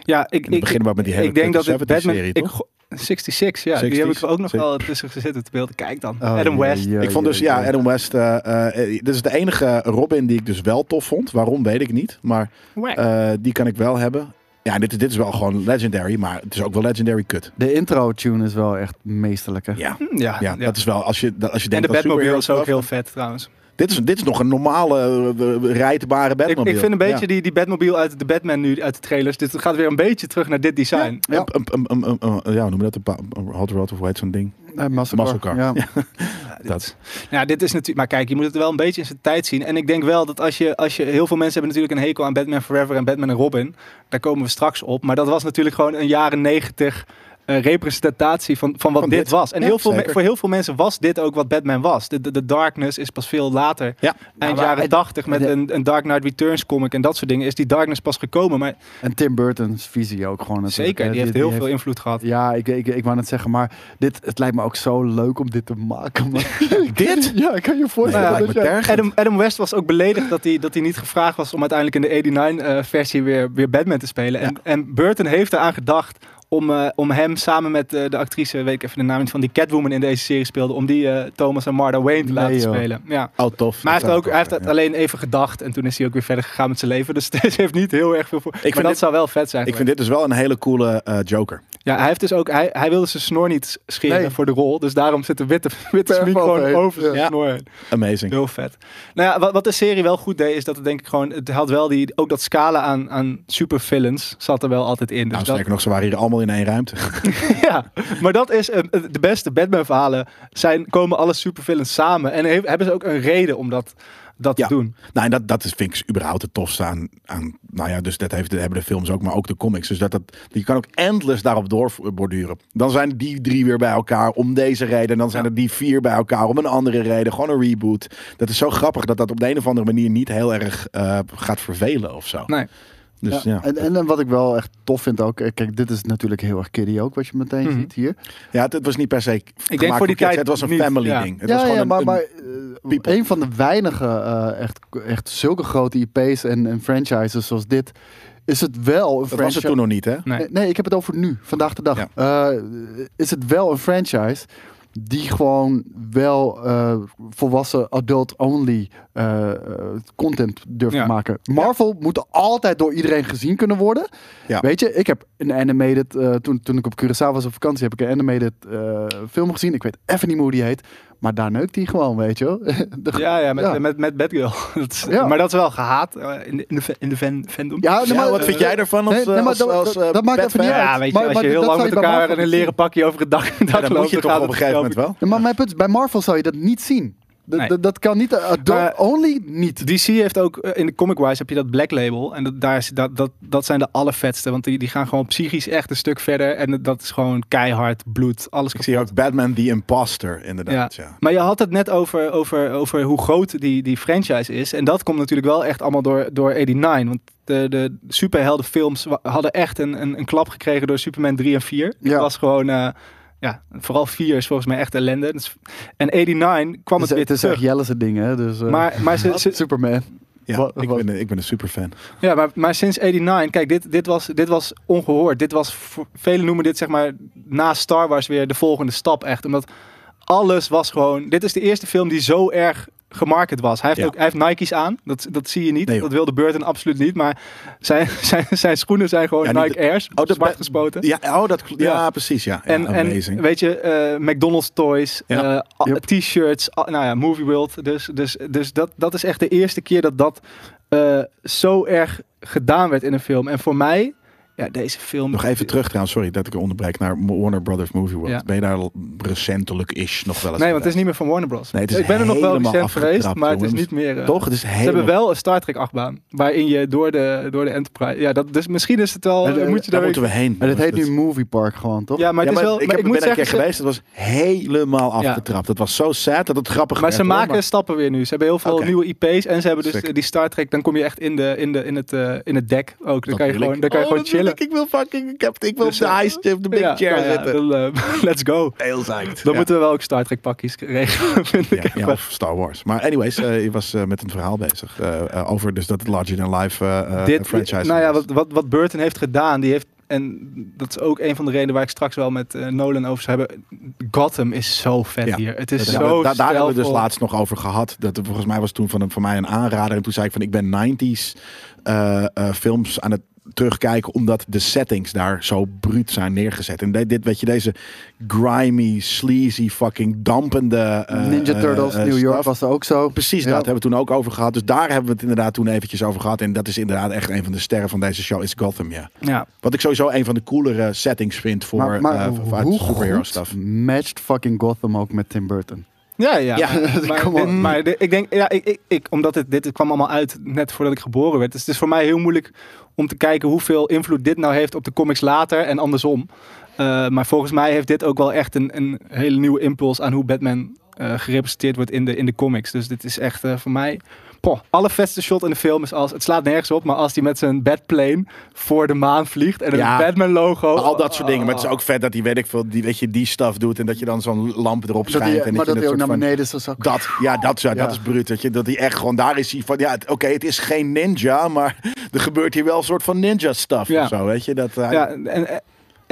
Ja, ik, En dan beginnen we met die hele ik denk dat het 70s Batman... serie, ik, toch? go- 66, ja. 60s, Die heb ik er ook nog wel tussen gezeten te beelden. Kijk dan. Oh, Adam West. ja, ik vond dus, ja. Adam West. eh, eh, dit is de enige Robin die ik dus wel tof vond. Waarom weet ik niet. Maar. Eh, die kan ik wel hebben. Ja, dit, dit is wel gewoon legendary, maar het is ook wel legendary kut. De intro-tune is wel echt meesterlijk. hè? Ja, Hm, ja, ja, ja. dat is wel als je, dat- als je en denkt de aan Batmobile is ook heel vet trouwens. Dit is, dit is nog een normale uh, rijdbare Ik, Batmobile. ik vind een beetje Ja. die, die Batmobile uit de Batman nu, uit de trailers. Dit gaat weer een beetje terug naar dit design. Ja. Een- een- een- een- een- een- ja, noem dat? Een een hot rod of hoe heet zo'n ding? Eh, muscle car. Muscle car. Ja. Ja, Dat. Ja, dit is natuurlijk. Maar kijk, je moet het wel een beetje in zijn tijd zien. En ik denk wel dat als je, als je. Heel veel mensen hebben natuurlijk een hekel aan Batman Forever en Batman en Robin. Daar komen we straks op. Maar dat was natuurlijk gewoon een jaren negentig. Eh, representatie van, van wat Van dit, dit. was. En Ja, heel veel me- voor heel veel mensen was dit ook wat Batman was. De, de, de darkness is pas veel later. Ja. Eind maar jaren 80 met de- een, een Dark Knight Returns comic en dat soort dingen. Is die darkness pas gekomen. Maar En Tim Burton's visie ook gewoon. natuurlijk, zeker, die heeft heel veel invloed gehad. Ja, ik, ik, ik wou net zeggen, maar dit, het lijkt me ook zo leuk om dit te maken. Dit? Ja, ik kan je Nee, voorstellen. Adam, Adam West was ook beledigd dat hij, dat hij niet gevraagd was om uiteindelijk in de 89-versie weer, weer Batman te spelen. En, en Burton heeft eraan gedacht om, eh, om hem samen met eh, de actrice, weet ik even de naam niet van, die Catwoman in deze serie speelde, om die eh, Thomas en Martha Wayne te Nee, laten joh. spelen. Ja. Oh, tof. Maar hij heeft, ook, hij heeft Ja. het alleen even gedacht en toen is hij ook weer verder gegaan met zijn leven. Dus het heeft niet heel erg veel voor. maar vind dat dit- zou wel vet zijn. Ik vind dit dus wel een hele coole Joker. Ja, hij heeft dus ook, hij, hij wilde zijn snor niet scheren Nee. voor de rol. Dus daarom zit de witte, witte smink gewoon over zijn Ja. snor heen. Amazing. Heel vet. Nou ja, wat, wat de serie wel goed deed, is dat het denk ik gewoon, het had wel die, ook dat scala aan, aan supervillains zat er wel altijd in. Dus Nou, dat, nog, ze waren hier allemaal in één ruimte. ja, maar dat is eh, de beste Batman verhalen zijn, komen alle supervillains samen. En he- hebben ze ook een reden om dat, dat Ja. te doen. nou, en dat, dat is, vind ik überhaupt het tofste aan, aan... Nou ja, dus dat heeft, dat hebben de films ook, maar ook de comics. Dus dat, dat, je kan ook endless daarop doorborduren. Dan zijn die drie weer bij elkaar om deze reden. En dan zijn er die vier bij elkaar om een andere reden. Gewoon een reboot. Dat is zo grappig dat dat op de een of andere manier niet heel erg eh, gaat vervelen of zo. Nee. Dus ja. En, en, en wat ik wel echt tof vind ook, eh, kijk, dit is natuurlijk heel erg kiddie ook, wat je meteen Mhm. ziet hier. Ja, het, het was niet per se. Ik denk voor die tijd Het was een niet, family ja. ding. Het was ja, gewoon ja, een, maar, een- maar een van de weinige eh, echt, echt zulke grote IP's en, en franchises zoals dit, is het wel een dat was het toen nog niet, hè? Nee. Nee, nee, ik heb het over nu, vandaag de dag. Ja. Eh, is het wel een franchise die gewoon wel eh, volwassen adult-only eh, eh, content Ja. te maken. Marvel moet altijd door iedereen gezien kunnen worden. Ja. Weet je, ik heb een animated, eh, toen, toen ik op Curaçao was op vakantie, heb ik een animated film gezien. Ik weet even niet meer hoe die heet. Maar daar neukt hij gewoon, weet je wel. De- Ja, ja, met, Ja. met, met Batgirl. Dat is- Ja. Maar dat is wel gehaat eh, in de, in de, in de fan, fandom. Ja, nee, Ja, maar, wat vind jij ervan als, nee, nee, eh, maar als, dat- als, dat- eh, dat maakt even niet Batman? uit. Ja, weet je, Maar- als maar je heel lang met elkaar in een leren pakje over het dak, dan loopt, moet je dan toch op een gegeven moment wel. Ja, maar mijn punt is, bij Marvel zou je dat niet zien. Dat, Nee. dat, dat kan niet. Maar- Adult-only niet. DC heeft ook, eh, in de comic-wise heb je dat Black Label. En dat, daar is, dat, dat, dat zijn de allervetste. Want die, die gaan gewoon psychisch echt een stuk verder. En dat is gewoon keihard, bloed, alles Ik zie ook Batman the Imposter, inderdaad. Ja. Maar je had het net over, over, over hoe groot die, die franchise is. En dat komt natuurlijk wel echt allemaal door, door 89. Want de, de superheldenfilms hadden echt een, een, een klap gekregen door Superman 3 en 4. Ja. Dat was gewoon... eh, ja, vooral 4 is volgens mij echt ellende. Dus- en 89 kwam Het weer het is echt terug. Jelle zijn ding, hè? Dus, eh, Maar, maar ze, ze, Superman. Ja, Wat- ik, wat- ben, ik ben een superfan. Ja, maar, maar sinds 89, kijk, dit, dit, was, dit was ongehoord. Dit was, velen noemen dit zeg maar na Star Wars weer de volgende stap echt. Omdat alles was gewoon, dit is de eerste film die zo erg gemarket was. Hij heeft, Ja. ook, hij heeft Nike's aan, dat, dat zie je niet. Nee, dat wilde Burton absoluut niet, maar zijn, zijn, zijn schoenen zijn gewoon Ja, Nike Airs, Oh, dat zwart gespoten. Ja, oh, dat, ja, Ja. precies. Ja. En, en weet je, eh, McDonald's toys, eh, Yep. t-shirts, nou ja, Movie World. Dus, dus, dus dat, dat is echt de eerste keer dat dat eh, zo erg gedaan werd in een film. En voor mij, ja, deze film... Nog even terug trouwens, sorry dat ik er onderbreek, naar Warner Brothers Movie World. Ja. Ben je daar al recentelijk-ish nog wel eens Nee, want het is niet meer van Warner Bros. Nee, het is ik ben er nog wel helemaal recent geweest, maar het is niet meer... eh, Toch? Het is Ze helemaal... hebben wel een Star Trek achtbaan, waarin je door de, door de Enterprise... Ja, dat, dus misschien is het wel... Eh, moet je Daar daar moeten we heen. En het heet Dat- nu Movie Park gewoon, toch? Ja, maar Ja, het is maar wel... ik maar heb, ik ben er een keer ze- geweest. Het was helemaal Ja. afgetrapt. Het was zo sad dat het grappig Maar ze maken stappen weer nu. Ze hebben heel veel nieuwe IP's en ze hebben dus Sick. die Star Trek. Dan kom je echt in, de, in, de, in, het, eh, in het deck ook. Dan Dat kan je gewoon, ik. dan kan je gewoon dat wil chillen. Ik, ik wil fucking, ik, heb, ik wil Dus, op de eh, ice, de big Ja, chair nou ja, zitten. dan, eh, let's go. Heel psyched. Dan Ja. moeten we wel ook Star Trek pakjes regelen, vind ik. Ja, of Star Wars. Maar anyways, eh, je was eh, met een verhaal bezig. over dus dat het larger than life eh, eh, Dit, franchise nou ja, wat, wat, wat Burton heeft gedaan, die heeft, en dat is ook een van de redenen waar ik straks wel met Nolan over zou hebben. Gotham is zo vet Ja. hier. Het is zo hebben we- da- daar hebben we dus laatst nog over gehad. Dat er volgens mij was toen van, een, van mij een aanrader. En toen zei ik van ik ben 90s eh, eh, films aan het terugkijken. Omdat de settings daar zo bruut zijn neergezet. En dit, weet je, deze grimy, sleazy, fucking dampende... eh, Ninja eh, Turtles, eh, New York was er ook zo. Precies Ja. dat hebben we toen ook over gehad. Dus daar hebben we het inderdaad toen eventjes over gehad. En dat is inderdaad echt een van de sterren van deze show, is Gotham, ja. Ja. Wat ik sowieso een van de coolere settings vind voor, Maar, maar eh, voor- uit hoe superhero goed stuff. matcht fucking Gotham ook met Tim Burton? Ja, ja. Ja, maar, dit- maar dit- ik denk, ja, ik, ik, ik, omdat het, dit kwam allemaal uit net voordat ik geboren werd. Dus het is voor mij heel moeilijk om te kijken hoeveel invloed dit nou heeft op de comics later en andersom. Eh, maar volgens mij heeft dit ook wel echt een, een hele nieuwe impuls aan hoe Batman eh, gerepresenteerd wordt in de, in de comics. Dus dit is echt eh, voor mij. Poh, alle vetste shot in de film is als. Het slaat nergens op, maar als hij met zijn Batplane voor de maan vliegt en Ja. een Batman logo. Al dat soort dingen. Maar het is ook vet dat hij, weet ik veel, die, weet je, die stuff doet. En dat je dan zo'n lamp erop Dat schijnt. hij, en maar dat je hij ook naar van- beneden is. zo- Dat, ja, dat, ja, Ja. dat is bruut. Weet je, dat hij echt gewoon, daar is hij van, ja, oké, het is geen ninja, maar er gebeurt hier wel een soort van ninja stuff Ja. of zo, weet je. Dat, hij- Ja, en, en,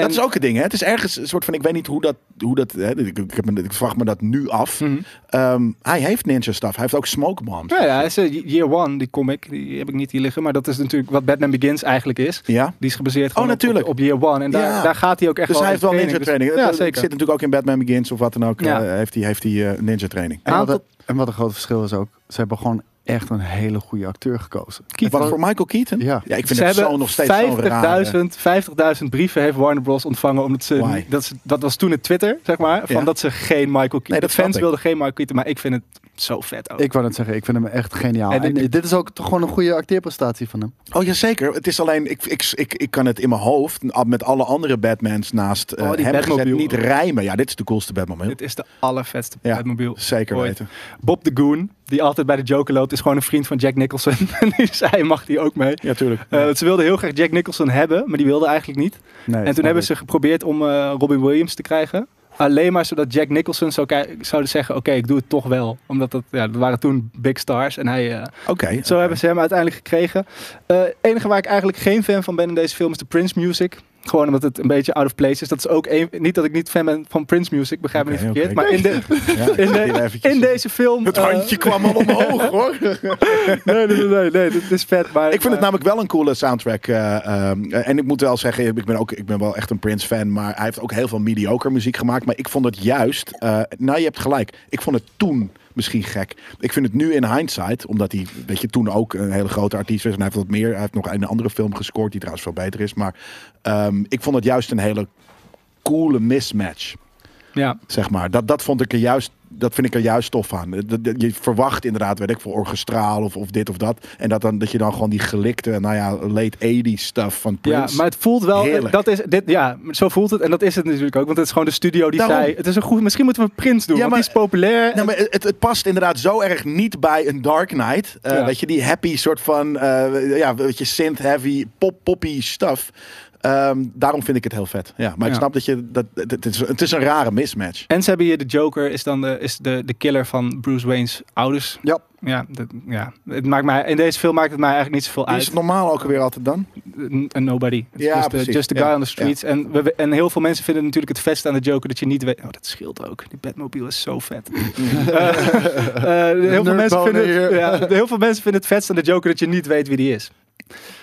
dat is ook een ding, hè. Het is ergens een soort van, ik weet niet hoe dat, hoe dat hè, ik, ik, heb me, ik vraag me dat nu af. Mhm. Ehm, hij heeft ninja stuff, hij heeft ook smoke bombs. Ja, ja, is, eh, Year One, die comic, die heb ik niet hier liggen. Maar dat is natuurlijk wat Batman Begins eigenlijk is. Ja? Die is gebaseerd Oh, op- natuurlijk. Op, op Year One. En daar, Ja. daar gaat hij ook echt Dus wel hij heeft in wel ninja training. Dus- ja, dat zeker. zit natuurlijk ook in Batman Begins of wat dan ook. Ja. eh, heeft hij, heeft hij eh, ninja training. En, wat, en wat een groot verschil is ook, ze hebben gewoon echt een hele goede acteur gekozen. Wat voor Michael Keaton? Ja. ja ik vind Ze het hebben zo nog steeds zo'n rare... 50.000 50.000 brieven heeft Warner Bros. ontvangen. Omdat ze, Why? dat, ze, dat was toen het Twitter, zeg maar. Van Ja. dat ze geen Michael Keaton... Nee, dat de fans wilden geen Michael Keaton. Maar ik vind het zo vet ook. Ik wou net zeggen, ik vind hem echt geniaal. En En, dit- dit is ook toch gewoon een goede acteerprestatie van hem. Oh ja, zeker. Het is alleen, ik, ik, ik, ik kan het in mijn hoofd met alle andere Batmans naast eh, Oh, die hem gezet niet rijmen. Ja, dit is de coolste Batmobile. Dit is de allervetste Ja, Batmobile. Zeker ooit. weten. Bob de Goon, die altijd bij de Joker loopt, is gewoon een vriend van Jack Nicholson. en die zei, mag die ook mee? Ja, tuurlijk. Eh, ze wilden heel graag Jack Nicholson hebben, maar die wilde eigenlijk niet. Nee, en toen hebben ze geprobeerd om eh, Robin Williams te krijgen. Alleen maar zodat Jack Nicholson zou zouden zeggen: Oké, ik doe het toch wel. Omdat dat, ja, dat waren toen big stars. En hij, Oké. zo hebben ze hem uiteindelijk gekregen. Het enige waar ik eigenlijk geen fan van ben in deze film is de Prince Music. Gewoon omdat het een beetje out of place is. Dat is ook een, niet dat ik niet fan ben van Prince Music, begrijp me niet verkeerd. Maar in, de, Ja, in, de, deze film. Het eh, handje kwam al omhoog, hoor. nee, nee, nee, nee, nee, dit is vet. Maar, Ik vind het maar- namelijk wel een coole soundtrack. eh, en ik moet wel zeggen, ik ben, ook, ik ben wel echt een Prince fan. Maar hij heeft ook heel veel mediocre muziek gemaakt. Maar ik vond het juist... eh, nou, je hebt gelijk. Ik vond het toen misschien gek. Ik vind het nu in hindsight, omdat hij weet je, toen ook een hele grote artiest was. En hij heeft wat meer. Hij heeft nog een andere film gescoord die trouwens veel beter is. Maar ehm, ik vond het juist een hele coole mismatch. Ja. Zeg maar. Dat, dat vond ik er juist. Dat vind ik er juist tof aan. Je verwacht inderdaad, weet ik, voor orchestraal of, of dit of dat. En dat, dan, dat je dan gewoon die gelikte, nou ja, late 80s stuff van Ja, Prince. maar het voelt wel. Heerlijk. Dat is, dit, ja, zo voelt het. En dat is het natuurlijk ook. Want het is gewoon de studio die Daarom. zei. Het is een goed. Misschien moeten we Prins doen. Ja, want maar- die is populair. Nou, maar het, het past inderdaad zo erg niet bij een Dark Knight. Ja. Weet je, die happy soort van, eh, ja, weet je, synth-heavy, pop-poppy stuff. Ehm, daarom vind ik het heel vet. Ja, maar ik Ja. snap dat je dat het, is, het is een rare mismatch. En ze hebben hier de Joker, is dan de, is de, de killer van Bruce Wayne's ouders. Ja. Ja, dat, ja. Het maakt mij, in deze film maakt het mij eigenlijk niet zoveel Die is uit. het normaal ook weer altijd dan? Een nobody. Is Ja, just, the- precies. just the guy Ja, on the streets. En, we, en heel veel mensen vinden natuurlijk het vetste aan de Joker dat je niet weet. Oh, dat scheelt ook. Die Batmobile is zo vet. Eh, eh, heel, veel mensen vinden het, hier. ja, heel veel mensen vinden het vetste aan de Joker dat je niet weet wie die is.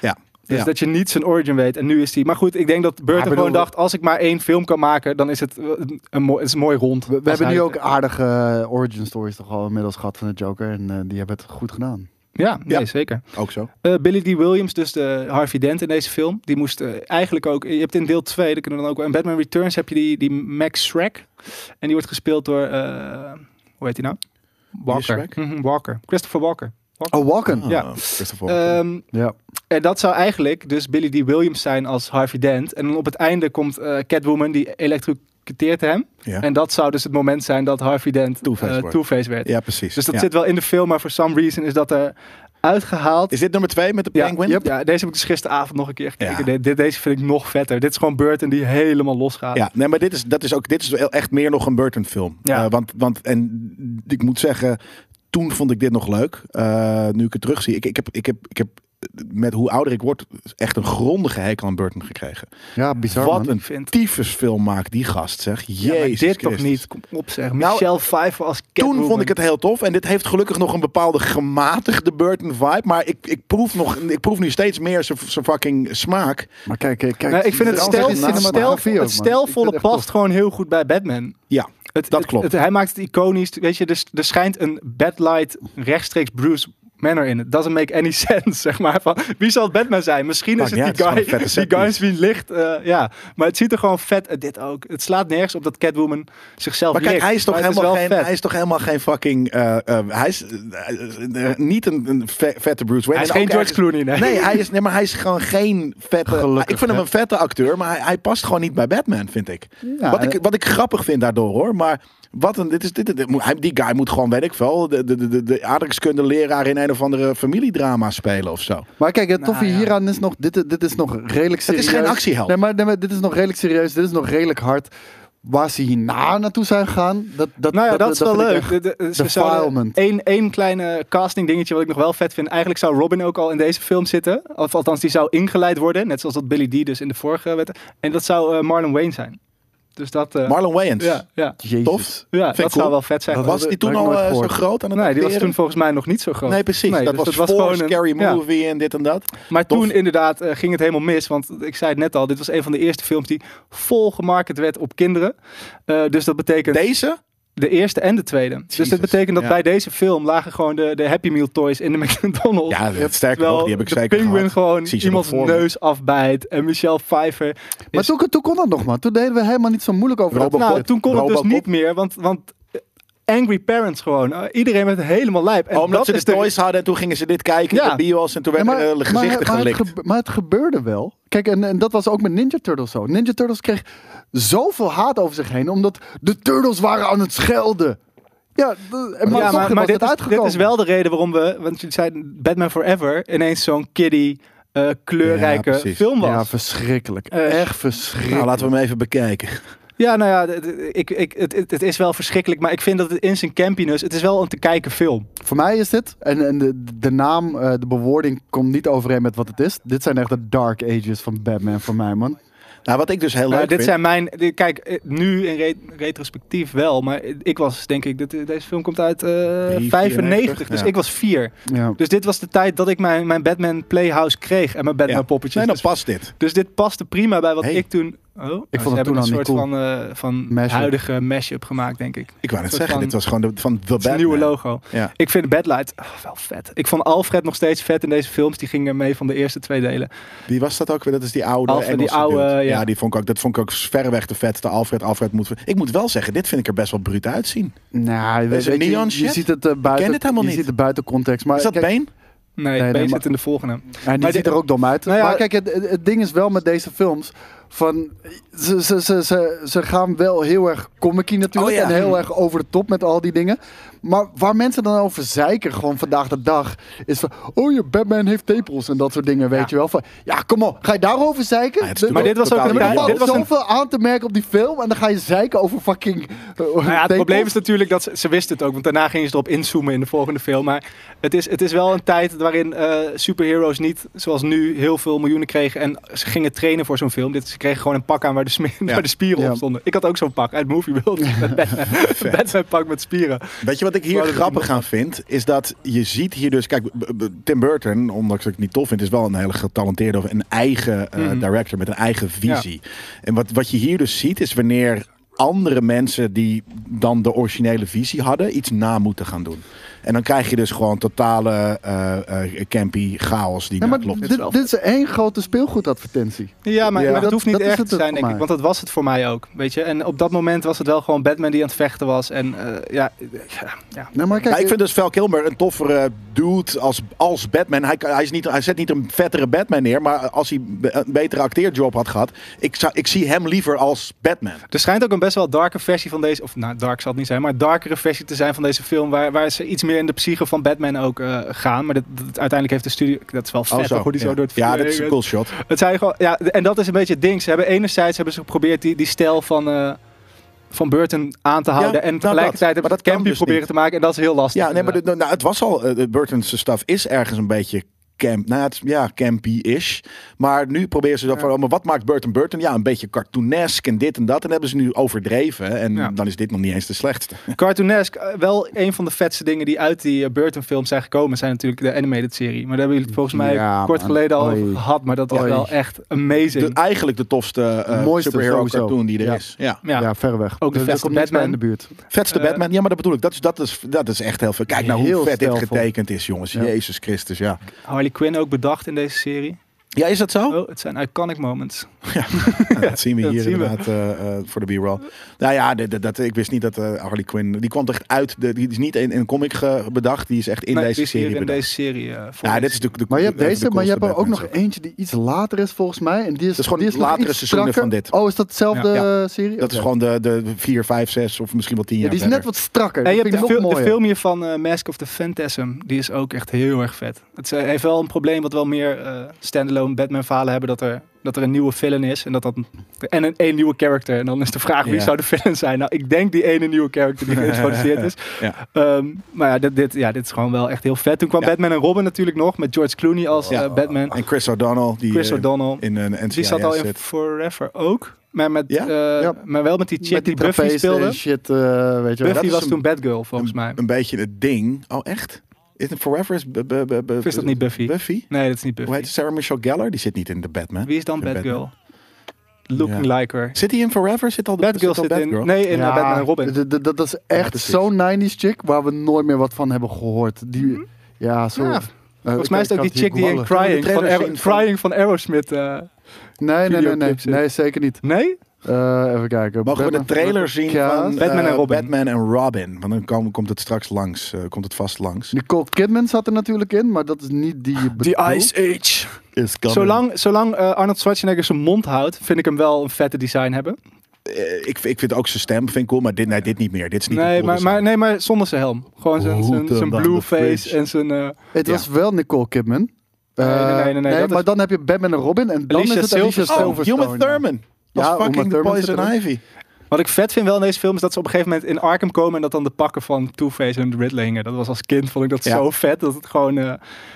Ja. Dus Ja. dat je niet zijn origin weet. En nu is die. Maar goed, ik denk dat Burton gewoon dacht: als ik maar één film kan maken, dan is het een, een mooi, is mooi rond. We, hebben hij- nu ook aardige eh, origin stories toch al inmiddels gehad van de Joker. En eh, die hebben het goed gedaan. Ja, nee, Ja. zeker. Ook zo. Eh, Billy D. Williams, dus de Harvey Dent in deze film, die moest eh, eigenlijk ook. Je hebt in deel 2, dat kunnen we dan ook. In Batman Returns heb je die, die Max Shrek. En die wordt gespeeld door. eh, hoe heet hij nou? Walker. Mhm, Walker. Christopher Walker. Oh, Walken. Ah, Ja. Christopher. Ehm, ja. en dat zou eigenlijk dus Billy D. Williams zijn als Harvey Dent. En dan op het einde komt eh, Catwoman, die elektrocuteert hem. ja. En dat zou dus het moment zijn dat Harvey Dent Two-Face eh, werd. ja, precies. Dus dat Ja. zit wel in de film, maar for some reason is dat er uitgehaald. Is dit nummer twee met de Ja, Penguin? yep. Ja, deze heb ik dus gisteravond nog een keer gekeken. Ja. De- dit, deze vind ik nog vetter. Dit is gewoon Burton die helemaal losgaat. Ja, nee, maar dit is, dat is ook, dit is echt meer nog een Burton film. Ja. Eh, want, want, en ik moet zeggen, toen vond ik dit nog leuk. Eh, nu ik het terugzie. Ik, ik, heb, ik, heb, ik heb met hoe ouder ik word echt een grondige hekel aan Burton gekregen. ja, bizar Wat man. een vind tyfusfilm maakt die gast, zeg. ja, Jezus dit toch niet. Kom op zeg. Nou, Michelle Pfeiffer als Toen vond ik het heel tof. En dit heeft gelukkig nog een bepaalde gematigde Burton vibe. Maar ik, ik, proef, nog, ik proef nu steeds meer zijn zijn fucking smaak. Maar kijk, kijk, kijk. Nee, ik vind het, stel, het, stel, stelvolle past gewoon heel goed bij Batman. Ja, Het, Dat klopt. het- hij maakt het iconisch. Weet je, er, er schijnt een Batlight rechtstreeks Bruce Manor in. It doesn't make any sense, zeg maar. Van, wie zal het Batman zijn? Misschien Maakt is het die uit, guy, die guy is wie licht. eh, ja, maar het ziet er gewoon vet uit. Dit ook. Het slaat nergens op dat Catwoman zichzelf Maar kijk, hij is toch, helemaal, geen, vet. hij is toch helemaal geen fucking... eh, eh, hij is eh, eh, niet een, een ve- vette Bruce Wayne. Hij is En geen George ergens- Clooney, nee. Nee, hij is, nee, maar hij is gewoon geen vette... Gelukkig, ik vind hem een vette acteur, maar hij, hij past gewoon niet bij Batman, vind ik. Ja, wat, ik wat ik grappig vind daardoor, hoor. Maar wat een... Dit is, dit, dit, die guy moet gewoon, weet ik veel... De, de, de, de, de aardrijkskunde leraar in een of andere familiedrama spelen of zo. Maar kijk, het toffe Nou, ja. hieraan is nog, dit, dit is nog redelijk Het serieus. is geen actieheld. Nee maar, nee, maar dit is nog redelijk serieus. Dit is nog redelijk hard. Waar ze hierna naartoe zijn gegaan, dat, dat, Nou ja, dat, is wel leuk. De, de, defilement. één, kleine casting dingetje wat ik nog wel vet vind. Eigenlijk zou Robin ook al in deze film zitten. Of althans, die zou ingeleid worden. Net zoals dat Billy D dus in de vorige werd. En dat zou eh, Marlon Wayne zijn. Dus dat... eh, Marlon Wayans. ja, ja, Jezus. Tof. ja dat zou wel vet zijn. Dat Was die toen al eh, zo groot aan het nee, die was toen volgens mij nog niet zo groot. Nee, precies. Nee, dat, dus was voor gewoon een- Scary ja. Movie en dit en dat. Maar Tof. toen inderdaad eh, ging het helemaal mis. Want ik zei het net al, dit was een van de eerste films die vol gemarket werd op kinderen. Dus dat betekent Deze? De eerste en de tweede. Dus dat betekent dat ja. bij deze film lagen gewoon de, de Happy Meal toys in de McDonald's. Ja, dat sterker nog, die heb ik de zeker Penguin gehad. gewoon iemands neus afbijt. En Michelle Pfeiffer. Maar toen, toen kon dat nog, man. Toen deden we helemaal niet zo moeilijk over dat. Robocop. nou, toen kon het dus niet meer. Want, want angry parents gewoon. Eh, iedereen werd helemaal lijp. En Oh, omdat dat ze de toys hadden en toen gingen ze dit kijken in de bios en toen Ja, werden de gezichten maar, gelikt. het gebe- maar het gebeurde wel. Kijk, en, en dat was ook met Ninja Turtles zo. Ninja Turtles kreeg zoveel haat over zich heen, omdat de Turtles waren aan het schelden. Ja, de- maar, ja, maar, maar dit, is, uitgekomen. dit is wel de reden waarom we, want je zei Batman Forever, ineens zo'n kiddie, eh, kleurrijke Ja, film was. Ja, verschrikkelijk. Eh, Echt verschrikkelijk. Nou, laten we hem even bekijken. Nou ja, d- d- ik, ik, het, het, het is wel verschrikkelijk, maar ik vind dat het in zijn campiness, het is wel een te kijken film. Voor mij is dit, en, en de, de naam, eh, de bewoording komt niet overeen met wat het is. Dit zijn echt de dark ages van Batman voor mij, man. Nou, wat ik dus heel Nou, leuk dit vind. zijn mijn, kijk, eh, nu in re- retrospectief wel, maar ik was denk ik, dit, deze film komt uit eh, Drie, 95, 94, dus ja. ik was vier. Ja. Dus dit was de tijd dat ik mijn, mijn Batman Playhouse kreeg en mijn Batman Ja. poppetjes. Nee, dan dus, past dit. dus dit paste prima bij wat Hey. ik toen... Oh, Ik oh, vond ze het toen een al niet soort cool. van, eh, van huidige mashup gemaakt, denk ik. Ik wou net zeggen, van- dit was gewoon de, van The Het een Batman. nieuwe logo. Ja. Ik vind Batlight oh, wel vet. Ik vond Alfred nog steeds vet in deze films. Die gingen mee van de eerste twee delen. Wie was dat ook weer? Dat is die oude Alfred, die oude, ja. die vond ik ook, dat vond ik ook verreweg de vetste. Alfred, Alfred moet... Ik moet wel zeggen, dit vind ik er best wel bruut uitzien. Nou, weet, het weet je, neon je shit? ziet het eh, buiten. dit helemaal je niet. ziet het buiten context. Maar is dat kijk, Bane? Nee, nee, nee, maar- zit in de volgende. En die Maar ziet de- er ook dom uit. Nou ja- maar kijk, het, het, het ding is wel met deze films. Van, ze, ze, ze, ze, ze gaan wel heel erg comicky natuurlijk. Oh ja. En heel erg over de top met al die dingen. Maar waar mensen dan over zeiken, gewoon vandaag de dag, is van, oh je Batman heeft tepels en dat soort dingen, weet Ja. je wel. Van, ja, kom op, ga je daarover zeiken? Ja, Maar dit was ook een er valt was een zoveel aan te merken op die film en dan ga je zeiken over fucking uh, Nou ja, het tepels. probleem is natuurlijk dat ze, ze wisten het ook, want daarna gingen ze erop inzoomen in de volgende film. Maar het is, het is wel een tijd waarin eh superheroes niet, zoals nu, heel veel miljoenen kregen en ze gingen trainen voor zo'n film. Dit, ze kregen gewoon een pak aan waar de, waar de spieren Ja. op stonden. Ik had ook zo'n pak uit Movie World. Met Batman. Batman pak met spieren. Weet je wat ik hier grappig aan vind? Is dat je ziet hier dus... Kijk, Tim Burton, ondanks dat ik het niet tof vind... is wel een hele getalenteerde of een eigen eh, Mhm. director met een eigen visie. En wat, wat je hier dus ziet is wanneer andere mensen die dan de originele visie hadden... iets na moeten gaan doen. En dan krijg je dus gewoon totale eh eh campy chaos die Ja, maar klopt. dit, dit is één grote speelgoedadvertentie. Ja, maar, Ja. maar dat, Dat- hoeft niet dat echt het te zijn, denk ik. Want dat was het voor mij ook. Weet je? En op dat moment was het wel gewoon Batman die aan het vechten was. En eh, ja, ja, ja. Nee, maar kijk, Ja, ik vind dus Val Kilmer een toffere dude als, als Batman. Hij, hij, is niet, hij zet niet een vettere Batman neer. Maar als hij een betere acteerjob had gehad... Ik, zou, ik zie hem liever als Batman. Er schijnt ook een best wel darke versie van deze, of nou, dark zal het niet zijn, maar een darkere versie te zijn van deze film, waar, waar ze iets meer in de psyche van Batman ook eh, gaan. Maar dat, dat- uiteindelijk heeft de studio, dat is wel vet, hoe die ja. zo door het Ja, dat is een cool shot. Het zijn gewoon, ja, en dat is een beetje het ding. Ze hebben enerzijds hebben ze geprobeerd die, die stijl van, eh, van Burton aan te houden. en nou tegelijkertijd dat. hebben ze dat campy dus proberen niet. te maken. En dat is heel lastig. Ja, nee, maar de, nou, het was al... eh, de Burton's stuff is ergens een beetje camp. Nou, het is, ja, campy-ish. Maar nu proberen ze dat van... oh, maar wat maakt Burton Burton? Ja, een beetje cartoonesk en dit en dat. En hebben ze nu overdreven. En Ja. dan is dit nog niet eens de slechtste. Cartoonesk, eh, wel een van de vetste dingen die uit die eh, Burton-films zijn gekomen, zijn natuurlijk de animated serie. Maar daar hebben jullie het volgens mij Ja, kort man. geleden al Oei. over gehad. Maar dat was Oei. wel echt amazing. De, eigenlijk de tofste Mooiste superhero cartoon die er Ja. is. Ja. ja. ja, verreweg. Ook de vetste Batman. in de buurt. Vetste Batman. Ja, maar dat bedoel ik. Dat is, dat is, dat is echt heel veel. Kijk nou hoe vet dit getekend is, jongens. Ja. Jezus Christus, ja. Harley Quinn ook bedacht in deze serie. Ja, is dat zo? Oh, het zijn iconic moments. Ja, dat zien we dat hier zien inderdaad eh, eh, voor de B-roll. Nou ja, dat, dat, ik wist niet dat eh, Harley Quinn... Die kwam echt uit... De, die is niet in, een comic bedacht. Die is echt in Nee, deze die is hier serie in bedacht. deze serie. Ja, dit is de, de, Maar je hebt de- de deze, maar je hebt er ook nog eentje die iets later is volgens mij. En die is, is gewoon die is latere seizoenen strakker. van dit. Oh, is dat dezelfde Ja. eh, serie? Dat is gewoon de, de 4, 5, 6 of misschien wel 10 Ja, jaar die is verder. net wat strakker. En je hebt de, film hier van eh, Mask of the Phantasm. Die is ook echt heel erg vet. Het heeft wel een probleem wat wel meer eh standalone Batman verhalen hebben. Dat er, dat er een nieuwe villain is. En, dat dat, en een één nieuwe character. En dan is de vraag wie Ja. zou de villain zijn. Nou, ik denk die ene nieuwe character die geïntroduceerd is. Ja. Ehm, maar ja dit, dit, ja, dit is gewoon wel echt heel vet. Toen kwam Ja. Batman en Robin natuurlijk nog. Met George Clooney als Ja. eh, Batman. En Chris O'Donnell, die Chris eh, O'Donnell. in een NCIS Die zat al in zit. Forever ook. Maar, met, Ja? eh, Ja. maar wel met die chick Met die die Buffy speelde. shit, eh, weet je wel. dat Buffy was een- toen Batgirl volgens mij. Een, een beetje het ding. Oh, echt? Is het Forever? Is, is dat niet Buffy? Buffy? Nee, dat is niet Hoe Buffy. heet het? Sarah Michelle Gellar? Die zit niet in de Batman. Wie is dan Batgirl? Looking Ja. like her. Zit hij in Forever? Zit al Batgirl zit in... Nee, in eh, Batman en Robin. Dat is echt zo'n 90s chick waar we nooit meer wat van hebben gehoord. Die, ja, zo. Mhm. Ja, eh, Volgens mij is het ook die chick die in de. Crying van, Aerosmith... eh, Nee, nee, nee, nee. Nee, zeker niet. nee? Eh, even kijken. Mogen we de trailer zien Ja, van Batman en eh, Robin. Batman en Robin? Want dan kom- komt het straks langs. eh, komt het vast langs. Nicole Kidman zat er natuurlijk in, maar dat is niet die je The bedoelt. Ice Age. Is Zolang, zolang eh, Arnold Schwarzenegger zijn mond houdt, vind ik hem wel een vette design hebben. Eh, ik, ik vind ook zijn stem vind ik cool, maar dit, nee, dit niet meer. Dit is niet Nee maar, maar, nee, maar zonder zijn helm. Gewoon zijn, zijn, zijn blue face en zijn... eh, Het Ja. was wel Nicole Kidman. Nee, nee, Eh, nee, nee, nee, dat maar is- dan heb je Batman en Robin en dan Alicia is het Alicia Silverstone. Oh, Silverstone. Human Thurman. Ja, fucking the Thurman zit Poison. Ivy. Wat ik vet vind wel in deze film is dat ze op een gegeven moment in Arkham komen en dat dan de pakken van Two-Face en de Riddler hingen. Dat was als kind, vond ik dat Ja. zo vet dat het gewoon eh,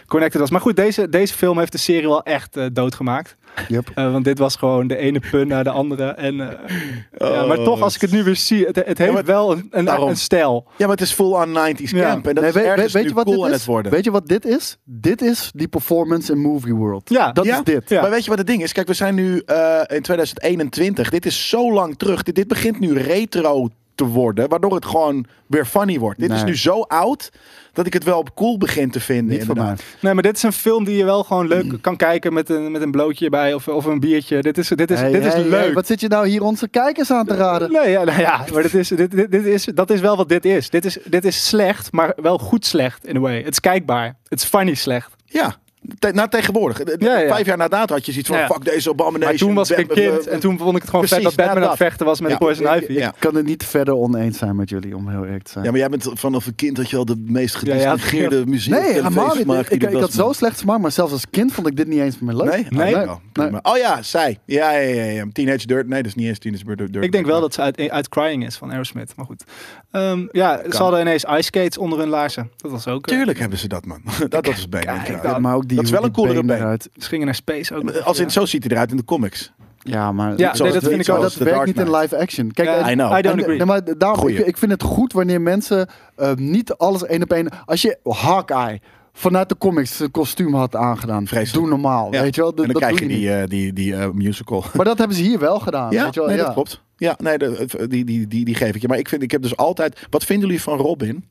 connected was. Maar goed, deze, deze film heeft de serie wel echt eh, doodgemaakt. Yep. Eh, want dit was gewoon de ene pun naar de andere. En, eh, ja, maar Oh, toch, als ik het nu weer zie, het, het heeft wel een, een, een stijl. Ja, maar het is full on 90s Ja. camp. En dat Nee, is weet, ergens weet, je wat cool dit aan is? het worden. Weet je wat dit is? Dit is die performance in Movie World. Ja. dat is dit. Maar weet je wat het ding is? Kijk, we zijn nu eh, in 2021. Dit is zo lang terug. Dit, dit begint nu retro te worden. Waardoor het gewoon weer funny wordt. Dit is nu zo oud dat ik het wel cool begin te vinden. Niet voor mij. inderdaad. Nee, maar dit is een film die je wel gewoon leuk kan kijken met een, met een blootje erbij of, of een biertje. Dit is, dit is, Hey, dit is leuk. hey, wat zit je nou hier onze kijkers aan te raden? Nee, ja, nou ja, maar dit is, dit, dit, dit is, dat is wel wat dit is. Dit is. dit is slecht, maar wel goed slecht in a way. Het is kijkbaar. Het is funny slecht. Ja. Te- na tegenwoordig. De- de- Ja, ja. Vijf jaar na dato had je zoiets van, Ja. fuck deze abomination. Maar toen was ik een kind en toen vond ik het gewoon vet precies, dat Batman aan het dat. vechten was met Poison Ivy. Ja. ik kan het niet verder oneens zijn met jullie, om heel eerlijk te zijn. Ja, maar jij bent vanaf een kind dat je al de meest Ja, ja. gedistingeerde muziek nee, en helemaal niet. Ik, had zo slecht smaak, maar zelfs als kind vond ik dit niet eens meer leuk. Nee? Nee. Oh, ja. Prima. Oh ja, zij. Ja, ja, ja, ja. Teenage Dirt. Nee, dat is niet eens Teenage Dirt. Dirt Ik denk wel dat ze uit, uit Crying is van Aerosmith. Maar goed. Ehm, ja, ze hadden ineens ice skates onder hun laarzen. Dat was ook... eh, Tuurlijk hebben ze dat, man. dat, dat is ja. dat- maar ook die, dat is wel een die coolere been. eruit. Ze gingen naar space ook. Als in, zo ziet hij eruit in de comics. Ja, maar Ja, dat, nee, dat vind ik ook. dat werkt niet in live action. Kijk, en- I know. I don't agree. nee, maar daarom, ik, ik vind het goed wanneer mensen eh, niet alles één op één... Als je Hawkeye vanuit de comics een kostuum had aangedaan, Vreselijk. doe normaal. Ja. Weet je wel? Dat, en dan dat krijg je die, niet. eh, die, die eh, musical. Maar dat hebben ze hier wel gedaan. Ja, weet je wel? nee, ja. dat klopt. Ja, nee, de- die, die, die, die geef ik je. Maar ik, vind, ik heb dus altijd... Wat vinden jullie van Robin?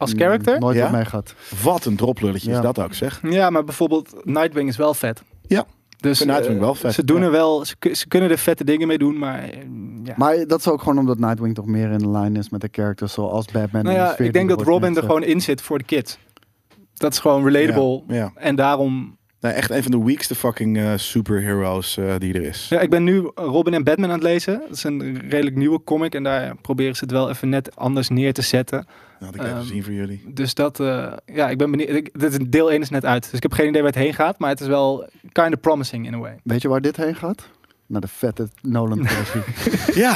Als character? Nooit Ja? wat mee gehad. Wat een droplulletje Ja. is dat ook, zeg. Ja, maar bijvoorbeeld Nightwing is wel vet. Ja. Dus Nightwing eh, wel vet, Ze doen ja. er wel, ze, ku- ze kunnen er vette dingen mee doen, maar eh, ja. Maar dat is ook gewoon omdat Nightwing toch meer in lijn is met de characters zoals Batman. nou en de ja, ik denk dat Robin er gewoon in zit voor de kids. Dat is gewoon relatable. Ja, ja. En daarom, Nee, echt een van de weakste fucking eh, superheroes eh, die er is. ja, ik ben nu Robin en Batman aan het lezen. Dat is een redelijk nieuwe comic en daar proberen ze het wel even net anders neer te zetten. Dat had ik even Ehm, zien voor jullie. Dus dat, eh, ja, ik ben benieuwd. Ik, dit is deel 1 is net uit, dus ik heb geen idee waar het heen gaat, maar het is wel kind of promising in a way. Weet je waar dit heen gaat? Naar de vette Nolan trilogie. Ja,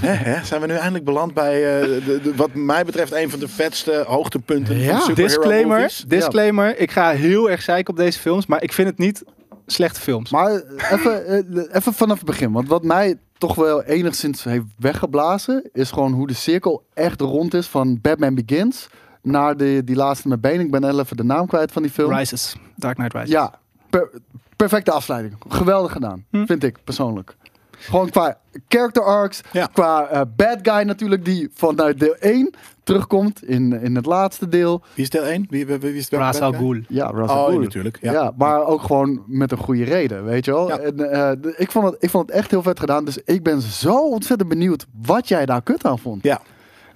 hè, hè, zijn we nu eindelijk beland bij, eh, de, de- wat mij betreft, een van de vetste hoogtepunten Ja. van Disclaimer, movies. disclaimer. Ik ga heel erg zeiken op deze films, maar ik vind het niet slechte films. maar eh, even, eh, even vanaf het begin. Want wat mij toch wel enigszins heeft weggeblazen... is gewoon hoe de cirkel echt rond is van Batman Begins... naar de, die laatste met Bane. Ik ben even de naam kwijt van die film. Rises, Dark Knight Rises. Ja, per- perfecte afsluiting. Geweldig gedaan, Hm. vind ik persoonlijk. Gewoon qua character arcs, Ja. qua eh, bad guy natuurlijk, die vanuit deel 1 terugkomt in, in het laatste deel. Wie is deel 1? Wie, wie, wie is Ra's al? Ghul. Ja, Russell Oh, Crowe. natuurlijk. Ja. Ja. maar ook gewoon met een goede reden, weet je wel. Ja. En, eh, ik, vond het, ik vond het echt heel vet gedaan, dus ik ben zo ontzettend benieuwd wat jij daar kut aan vond. Ja.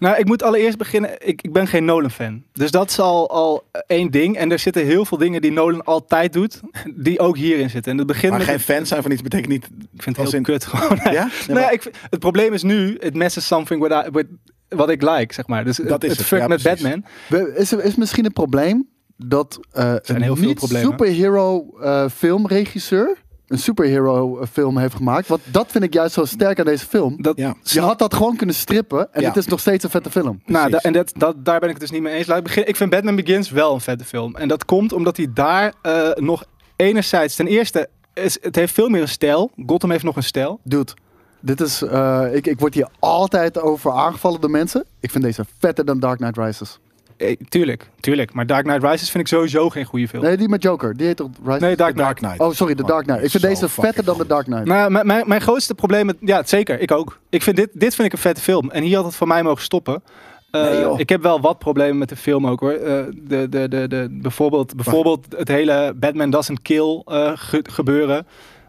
Nou, ik moet allereerst beginnen. Ik, ik ben geen Nolan-fan. Dus dat is al, al één ding. En er zitten heel veel dingen die Nolan altijd doet, die ook hierin zitten. En het begint Maar met... geen fan zijn van iets betekent niet... ik vind het heel in- kut gewoon. Ja? Ja, nou maar- ik, het probleem is nu, it messes something what I, with, wat ik like, zeg maar. Dus Dat het, is het het, fuckt ja, met precies. Batman. Is, er- is misschien een probleem dat eh een heel veel niet superhero eh, filmregisseur een superhero eh, film heeft gemaakt? Want dat vind ik juist zo sterk aan deze film. Dat, Ja. Je had dat gewoon kunnen strippen en Ja. het is nog steeds een vette film. Nou, da- en dat, dat, daar ben ik het dus niet mee eens. Laat ik, beginnen. ik vind Batman Begins wel een vette film. En dat komt omdat hij daar eh, nog enerzijds... Ten eerste, is, het heeft veel meer een stijl. Gotham heeft nog een stijl. Dude, dit is, eh, ik, ik word hier altijd over aangevallen door mensen. Ik vind deze vetter dan Dark Knight Rises. Eh, tuurlijk, tuurlijk. Maar Dark Knight Rises vind ik sowieso geen goede film. Nee, die met Joker. Die heet toch Rises? Nee, Dark The Dark Knight. Knight. Oh, sorry, The Dark Knight. Ik vind Zo deze vetter dan The goed. Dark Knight. Nou, mijn, mijn, mijn grootste probleem met... Ja, zeker. Ik ook. Ik vind dit, dit vind ik een vette film. En hier had het voor mij mogen stoppen. Eh, Nee, ik heb wel wat problemen met de film ook hoor. Eh, de, de, de, de, bijvoorbeeld, bijvoorbeeld het hele Batman doesn't kill eh, ge- gebeuren.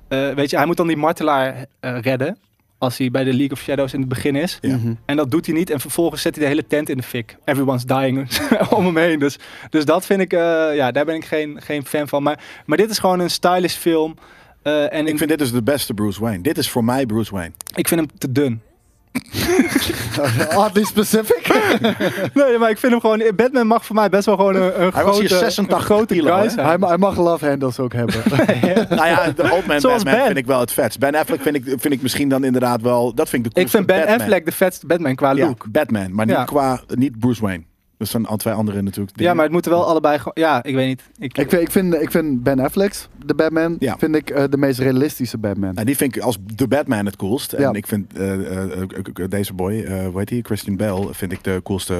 Eh, weet je, hij moet dan die martelaar eh, redden. Als hij bij de League of Shadows in het begin is. Ja. Mhm. En dat doet hij niet. En vervolgens zet hij de hele tent in de fik. Everyone's dying om hem heen. Dus, dus dat vind ik, eh, ja, daar ben ik geen, geen fan van. Maar, maar dit is gewoon een stylish film. Eh, en Ik vind dit dus de beste Bruce Wayne. Dit is voor mij Bruce Wayne. ik vind hem te dun. Oddly specific. Nee, maar ik vind hem gewoon... Batman mag voor mij best wel gewoon een, een Hij was grote, hier 86 een grote kilo, guy zijn. hij, ma- hij mag love handles ook hebben. nou ja, de Old Man Zoals Batman Ben. vind ik wel het vetst. Ben Affleck vind ik, vind ik misschien dan inderdaad wel... Dat vind ik de Ik coolste vind Ben Batman. Affleck de vetste Batman qua Ja, look. Batman, maar niet, Ja. qua, niet Bruce Wayne. Dat zijn al twee andere natuurlijk. Ja, maar het moeten wel allebei gewoon... Ja, ik weet niet. Ik, ik, vind, ik, vind, ik vind Ben Affleck, de Batman, Ja. vind ik eh, de meest realistische Batman. En die vind ik als de Batman het coolst. Ja. En ik vind eh, eh, deze boy, eh hoe heet hij? Christian Bale, vind ik de coolste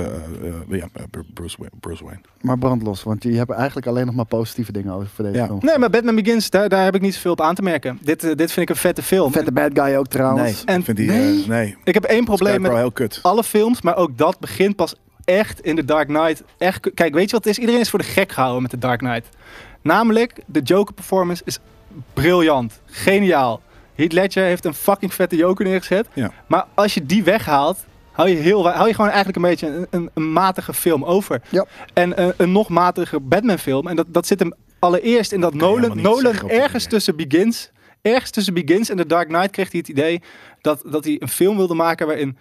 ja, eh, Bruce, Wayne, Bruce Wayne. Maar brandlos, want je hebt eigenlijk alleen nog maar positieve dingen over voor deze Ja. film. Nee, maar Batman Begins, daar, daar heb ik niet zoveel op aan te merken. Dit, dit vind ik een vette film. Vette bad guy ook trouwens. Nee, En- ik vind die, nee. nee. Ik heb één probleem Scarecrow met heel kut. alle films, maar ook dat begint pas echt in The Dark Knight. Echt, kijk, weet je wat het is? Iedereen is voor de gek gehouden met The Dark Knight. Namelijk, de Joker performance is briljant. Geniaal. Heath Ledger heeft een fucking vette Joker neergezet. Ja. Maar als je die weghaalt, hou je, heel, hou je gewoon eigenlijk een beetje een, een, een matige film over. Ja. En een, een nog matiger Batman film. En dat, dat zit hem allereerst in dat Nolan, Nolan ergens tussen Begins, ergens tussen Begins en The Dark Knight kreeg hij het idee dat, dat hij een film wilde maken waarin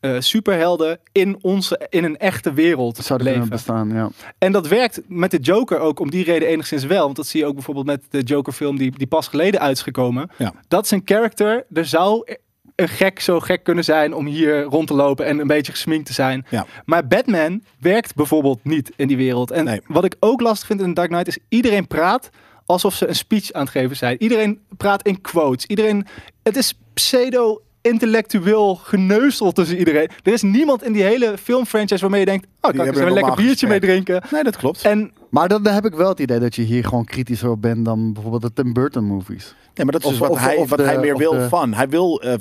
eh, superhelden in, onze, in een echte wereld Zou kunnen leven. bestaan, ja. En dat werkt met de Joker ook om die reden enigszins wel. Want dat zie je ook bijvoorbeeld met de Joker film die, die pas geleden uit is gekomen. Ja. Dat is een character, er zou een gek zo gek kunnen zijn om hier rond te lopen en een beetje gesminkt te zijn. Ja. Maar Batman werkt bijvoorbeeld niet in die wereld. En Nee. wat ik ook lastig vind in Dark Knight is iedereen praat alsof ze een speech aan het geven zijn. Iedereen praat in quotes. Iedereen, het is pseudo intellectueel geneuzel tussen iedereen. Er is niemand in die hele filmfranchise waarmee je denkt, oh, kan ik hebben eens een een lekker biertje mee drinken. Nee, dat klopt. En Maar dan heb ik wel het idee dat je hier gewoon kritischer op bent dan bijvoorbeeld de Tim Burton movies. Ja, maar dat is Of- dus wat, of- hij, of wat de- hij meer wil de- van. Hij wil eh,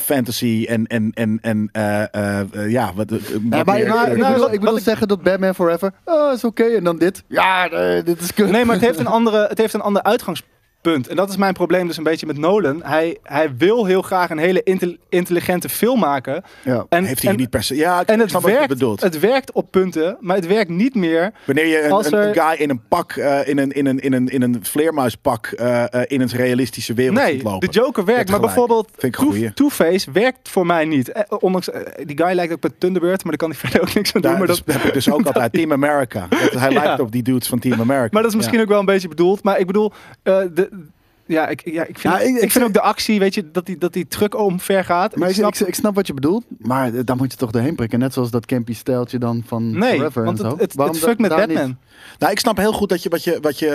fantasy en, en, en, en eh, eh, ja, wat, Ja, maar meer- nou, ik nou, bedoel, wat- ik bedoel wat ik- zeggen dat Batman Forever, oh, is oké. En dan dit, ja, nee, dit is kut. Nee, maar het heeft een, andere, het heeft een ander uitgangspunt. En dat is mijn probleem dus een beetje met Nolan. Hij, hij wil heel graag een hele intel- intelligente film maken. Ja. En, heeft hij en, niet per se. Ja, ik en het werkt, het werkt op punten, maar het werkt niet meer. Wanneer je een, als een, er- een guy in een pak, eh, in, een, in, een, in, een, in een vleermuispak, eh, eh, in een realistische wereld Nee, lopen. de Joker werkt. Maar bijvoorbeeld ik Two-. Two-Face werkt voor mij niet. Eh, ondanks, die guy lijkt ook bij Thunderbird, maar daar kan hij verder ook niks aan doen. Daar Maar dus dat, heb ik dus ook altijd Team America. Dat, hij Ja. lijkt op die dudes van Team America. maar dat is misschien ook wel een beetje bedoeld. Maar ik bedoel, de, ja, ik, ja, ik vind, Ja, ik- ik, ik- vind ook de actie, weet je, dat die, dat die truck omver gaat. Maar ik, snap- ik, snap wat je bedoelt, maar daar moet je toch doorheen prikken. Net zoals dat campy stijltje dan van Nee, Forever want en zo. het, het, Waarom het fuckt met niet? Batman. Nou, ik snap heel goed dat je wat je. Wat je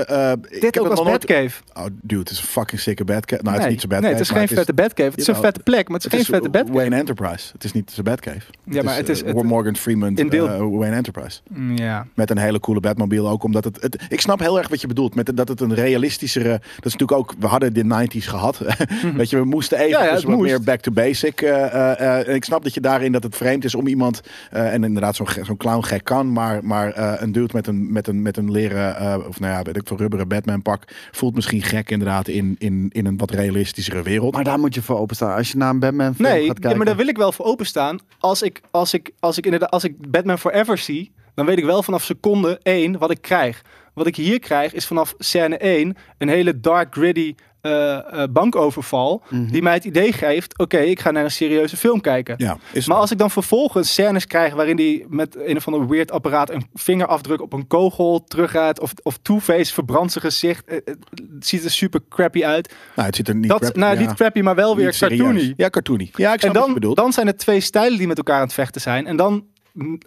ik Dit ook het als nooit- Batcave. Oh, dude, het is een fucking sikke Batcave. Nou, het nee, is niet zo Batcave. nee, het is geen vette Batcave. Het is een vette plek, maar het is geen vette Batcave. Wayne Enterprise. Het is niet zijn Batcave. Ja, maar het is... eh, het- Morgan Freeman, in deel- eh, Wayne Enterprise. Ja. Met een hele coole Batmobile ook. Omdat het, het. Ik snap heel erg wat je bedoelt. Met, dat het een realistischere. Dat is natuurlijk ook. We hadden de 90s gehad. Weet je, we moesten even Ja, dus wat moest. meer back to basic. eh, eh, eh, en ik snap dat je daarin dat het vreemd is om iemand. eh, en inderdaad, zo'n ge- zo'n clown gek kan. Maar, maar eh, een dude met een, met een, met een leren. eh, of nou ja, weet ik veel, rubberen Batman pak. Voelt misschien gek inderdaad in, in, in een wat realistischere wereld. Maar daar moet je voor openstaan. Als je naar een Batman film Nee, gaat ja, kijken. maar daar wil ik wel voor openstaan. Als ik, als, ik, als, ik inderdaad, als ik Batman Forever zie, dan weet ik wel vanaf seconde 1 wat ik krijg. Wat ik hier krijg is vanaf scène 1 een hele dark, gritty eh, eh, bankoverval. Mhm. Die mij het idee geeft, oké, ik ga naar een serieuze film kijken. ja, Maar als ik dan vervolgens scènes krijg waarin hij met een of ander weird apparaat een vingerafdruk op een kogel teruggaat. Of, of Two-Face verbrandt zijn gezicht. eh, Het, ziet er super crappy uit. nou, het ziet er niet. Dat, crappy- nou, ja, niet crappy, maar wel weer cartoony. Ja, cartoony. Ja, ik En dan, dan zijn het twee stijlen die met elkaar aan het vechten zijn. En dan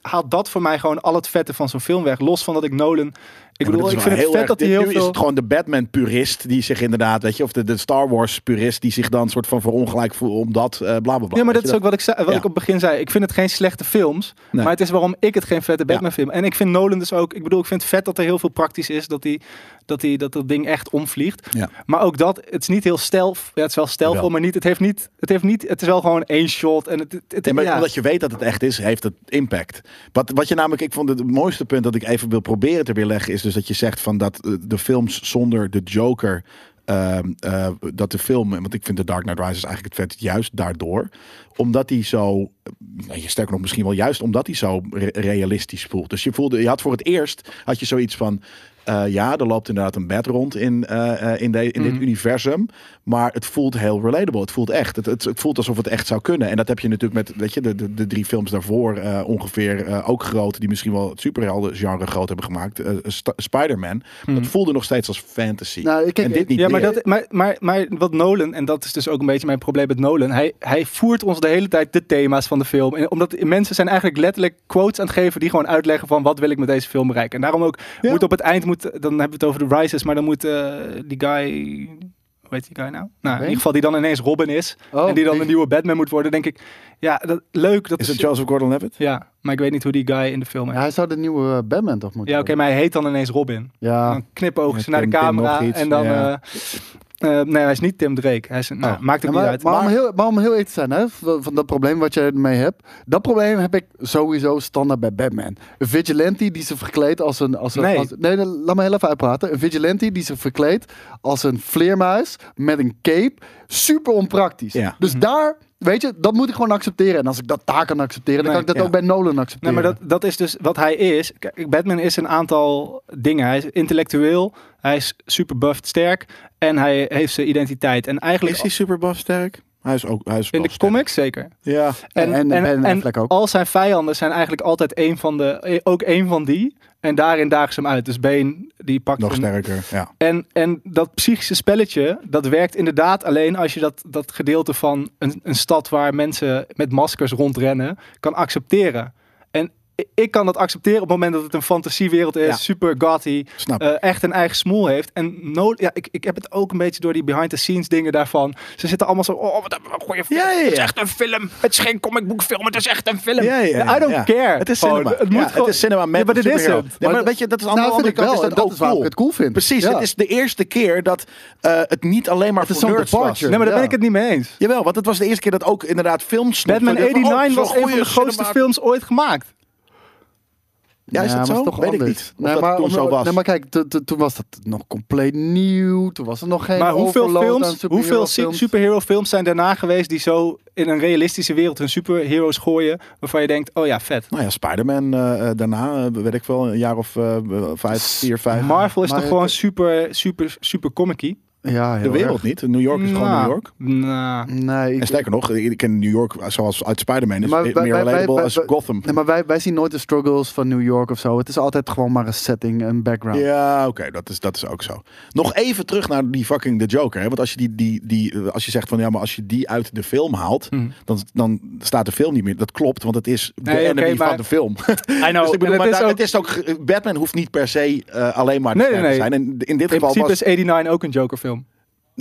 haalt dat voor mij gewoon al het vette van zo'n film weg. Los van dat ik Nolan... Ik bedoel, ik vind het vet dat hij heel nu veel... is het gewoon de Batman-purist die zich inderdaad, weet je, of de, de Star Wars-purist die zich dan soort van verongelijk voelt omdat, eh bla bla bla. Ja, maar dat is ook wat ik, zei, wat Ja. ik op het begin zei. Ik vind het geen slechte films. Nee. Maar het is waarom ik het geen vette Ja. Batman film. En ik vind Nolan dus ook... Ik bedoel, ik vind het vet dat er heel veel praktisch is. Dat, die, dat, die, dat dat ding echt omvliegt. Ja. Maar ook dat, het is niet heel stel. Ja, het is wel stelvol, Wel. maar niet, het heeft niet... Het, heeft niet, het is wel gewoon één shot. En het, het, het- Ja, maar ja. omdat je weet dat het echt is, heeft het impact. Wat, wat je namelijk, ik vond het, het mooiste punt dat ik even wil proberen te weerleggen, is dus dat je zegt van dat eh, de films zonder de Joker, ehm, eh, dat de film, want ik vind The Dark Knight Rises eigenlijk het vet juist daardoor, omdat hij zo, nou, je sterker nog misschien wel juist omdat hij zo re- realistisch voelt. Dus je voelde, je had voor het eerst, had je zoiets van, ja, er loopt inderdaad een bed rond in, eh, eh, in, de, in dit Mhm. universum. Maar het voelt heel relatable. Het voelt echt. Het, het, het voelt alsof het echt zou kunnen. En dat heb je natuurlijk met weet je, de, de, de drie films daarvoor eh, ongeveer eh, ook groot. Die misschien wel het superhelden genre groot hebben gemaakt. Eh, St- Spider-Man. Dat voelde nog steeds als fantasy. Nou, ik- en dit niet Ja, maar, meer. dat, maar, maar, maar wat Nolan, en dat is dus ook een beetje mijn probleem met Nolan, hij, hij voert ons de hele tijd de thema's van de film. En omdat mensen zijn eigenlijk letterlijk quotes aan het geven die gewoon uitleggen van wat wil ik met deze film bereiken. En daarom ook, Ja. moet op het eind, moet, dan hebben we het over de Rises, maar dan moet die guy, hoe heet die guy nou? Nou, in ieder geval die dan ineens Robin is Oh, en die dan een nieuwe Batman moet worden, denk ik, ja, dat, leuk. Dat Is is, het Joseph Gordon-Levitt? Ja, maar ik weet niet hoe die guy in de film Ja, hij zou de nieuwe eh, Batman toch moeten Ja, oké, maar hij heet dan ineens Robin. En Ja, dan knipogen ze naar de camera en dan... ja. eh, eh, nee, hij is niet Tim Drake. Hij is, nou, Oh. maakt ook Ja, niet maar, uit. Maar, om heel, maar om heel eerlijk te zijn, hè, van, van dat probleem wat je ermee hebt. Dat probleem heb ik sowieso standaard bij Batman. Een vigilante die zich verkleedt als een... Als een Nee. als- nee, laat me heel even uitpraten. Een vigilante die zich verkleedt als een vleermuis met een cape. Super onpraktisch. Ja. Dus daar weet je, dat moet ik gewoon accepteren. En als ik dat daar kan accepteren, dan Nee, kan ik dat ja. ook bij Nolan Nee, accepteren. maar dat, dat is dus wat hij is. Kijk, Batman is een aantal dingen. Hij is intellectueel, hij is super buffed sterk en hij heeft zijn identiteit. En eigenlijk Is hij super buff sterk? Hij is ook hij is in de sterk. comics zeker. Ja. En- en Ben Affleck ook. al zijn vijanden zijn eigenlijk altijd een van de, eh, ook een van die. En daarin dagen ze hem uit. Dus Bane, die pakt Nog hem. sterker, ja. En, en dat psychische spelletje, dat werkt inderdaad alleen als je dat, dat gedeelte van een, een stad waar mensen met maskers rondrennen, kan accepteren. Ik kan dat accepteren op het moment dat het een fantasiewereld is, Ja. super gothy, eh, echt een eigen smoel heeft. En no, ja, ik, ik heb het ook een beetje door die behind-the-scenes dingen daarvan. Ze zitten allemaal zo, oh, wat een goede film. Ja, ja, ja. Het is echt een film. Het is geen comicboekfilm, het is echt een film. Ja, ja, ja, I don't care. Het is Gewoon, cinema. Het moet gewoon, het is cinema met Ja, maar dit is het. Maar Maar weet je, dat is aan de nou, andere kant wel. is dat ook is cool. ik het cool vind. Precies, het is de eerste keer dat eh, het niet alleen maar Het voor nerds was. Nee, maar daar ben ik het niet mee eens. Jawel, want het was de eerste keer dat ook inderdaad films. Batman Dat van, oh, 89 zo'n was een van de grootste films ooit gemaakt. Ja, is Ja, dat zo? toch Weet ik niet. Of Nee, dat maar, toen zo was. Nee, maar kijk, to- to- toen was dat nog compleet nieuw. Toen was er nog geen Maar hoeveel films, superhero hoeveel superhero films zijn daarna geweest die zo in een realistische wereld hun superheroes gooien, waarvan je denkt, oh ja, vet. Nou ja, Spider-Man eh, eh, daarna, eh, weet ik wel, een jaar of eh, vijf, vier, vijf. Marvel is maar toch gewoon super, super, super comic Ja, de wereld erg. niet. New York is gewoon Nou, New York. nou. Nee, ik, En sterker nog, ik ken New York zoals uit Spider-Man is Maar meer wij- relatable wij- als Gotham. nee, maar wij, wij zien nooit de struggles van New York of zo. Het is altijd gewoon maar een setting, een background. Ja, oké, dat, is, dat is ook zo. Nog even terug naar die fucking The Joker. Hè? Want als je, die, die, die, eh, als je zegt van ja, maar als je die uit de film haalt, Hmm. dan, dan staat de film niet meer. Dat klopt, want het is de Nee, enemy maar- van de film. I know. dus ik bedoel, maar het is daar- ook, het is ook, Batman hoeft niet per se eh, alleen maar de Nee, nee. zijn. En in dit in geval principe was... is 89 ook een Joker film.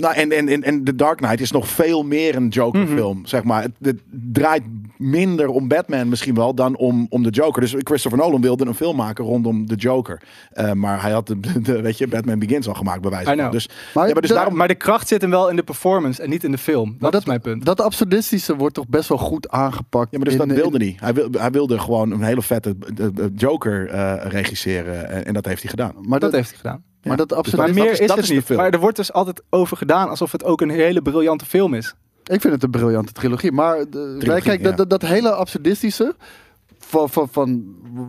Nou, en, en, en, en The Dark Knight is nog veel meer een Joker-film, zeg maar. Het, het draait minder om Batman misschien wel dan om, om de Joker. Dus Christopher Nolan wilde een film maken rondom de Joker. Eh, maar hij had de, de, weet je, Batman Begins al gemaakt, bij wijze van. Dus, Maar ja, maar dus de- daarom... Maar de kracht zit hem wel in de performance en niet in de film. Dat, Maar is mijn punt. Dat absurdistische wordt toch best wel goed aangepakt. Ja, maar dus in- dat in- wilde hij. Hij, wil, hij wilde gewoon een hele vette eh, eh, Joker eh, regisseren. En, en dat heeft hij gedaan. Maar dat dat, heeft hij gedaan. Maar dat Dus. Maar meer is- is, dat het is niet. film. Maar er wordt dus altijd over gedaan alsof het ook een hele briljante film is. Ik vind het een briljante trilogie. Maar de, Trilogie, kijk, ja. dat, dat, dat hele absurdistische... Van, van, van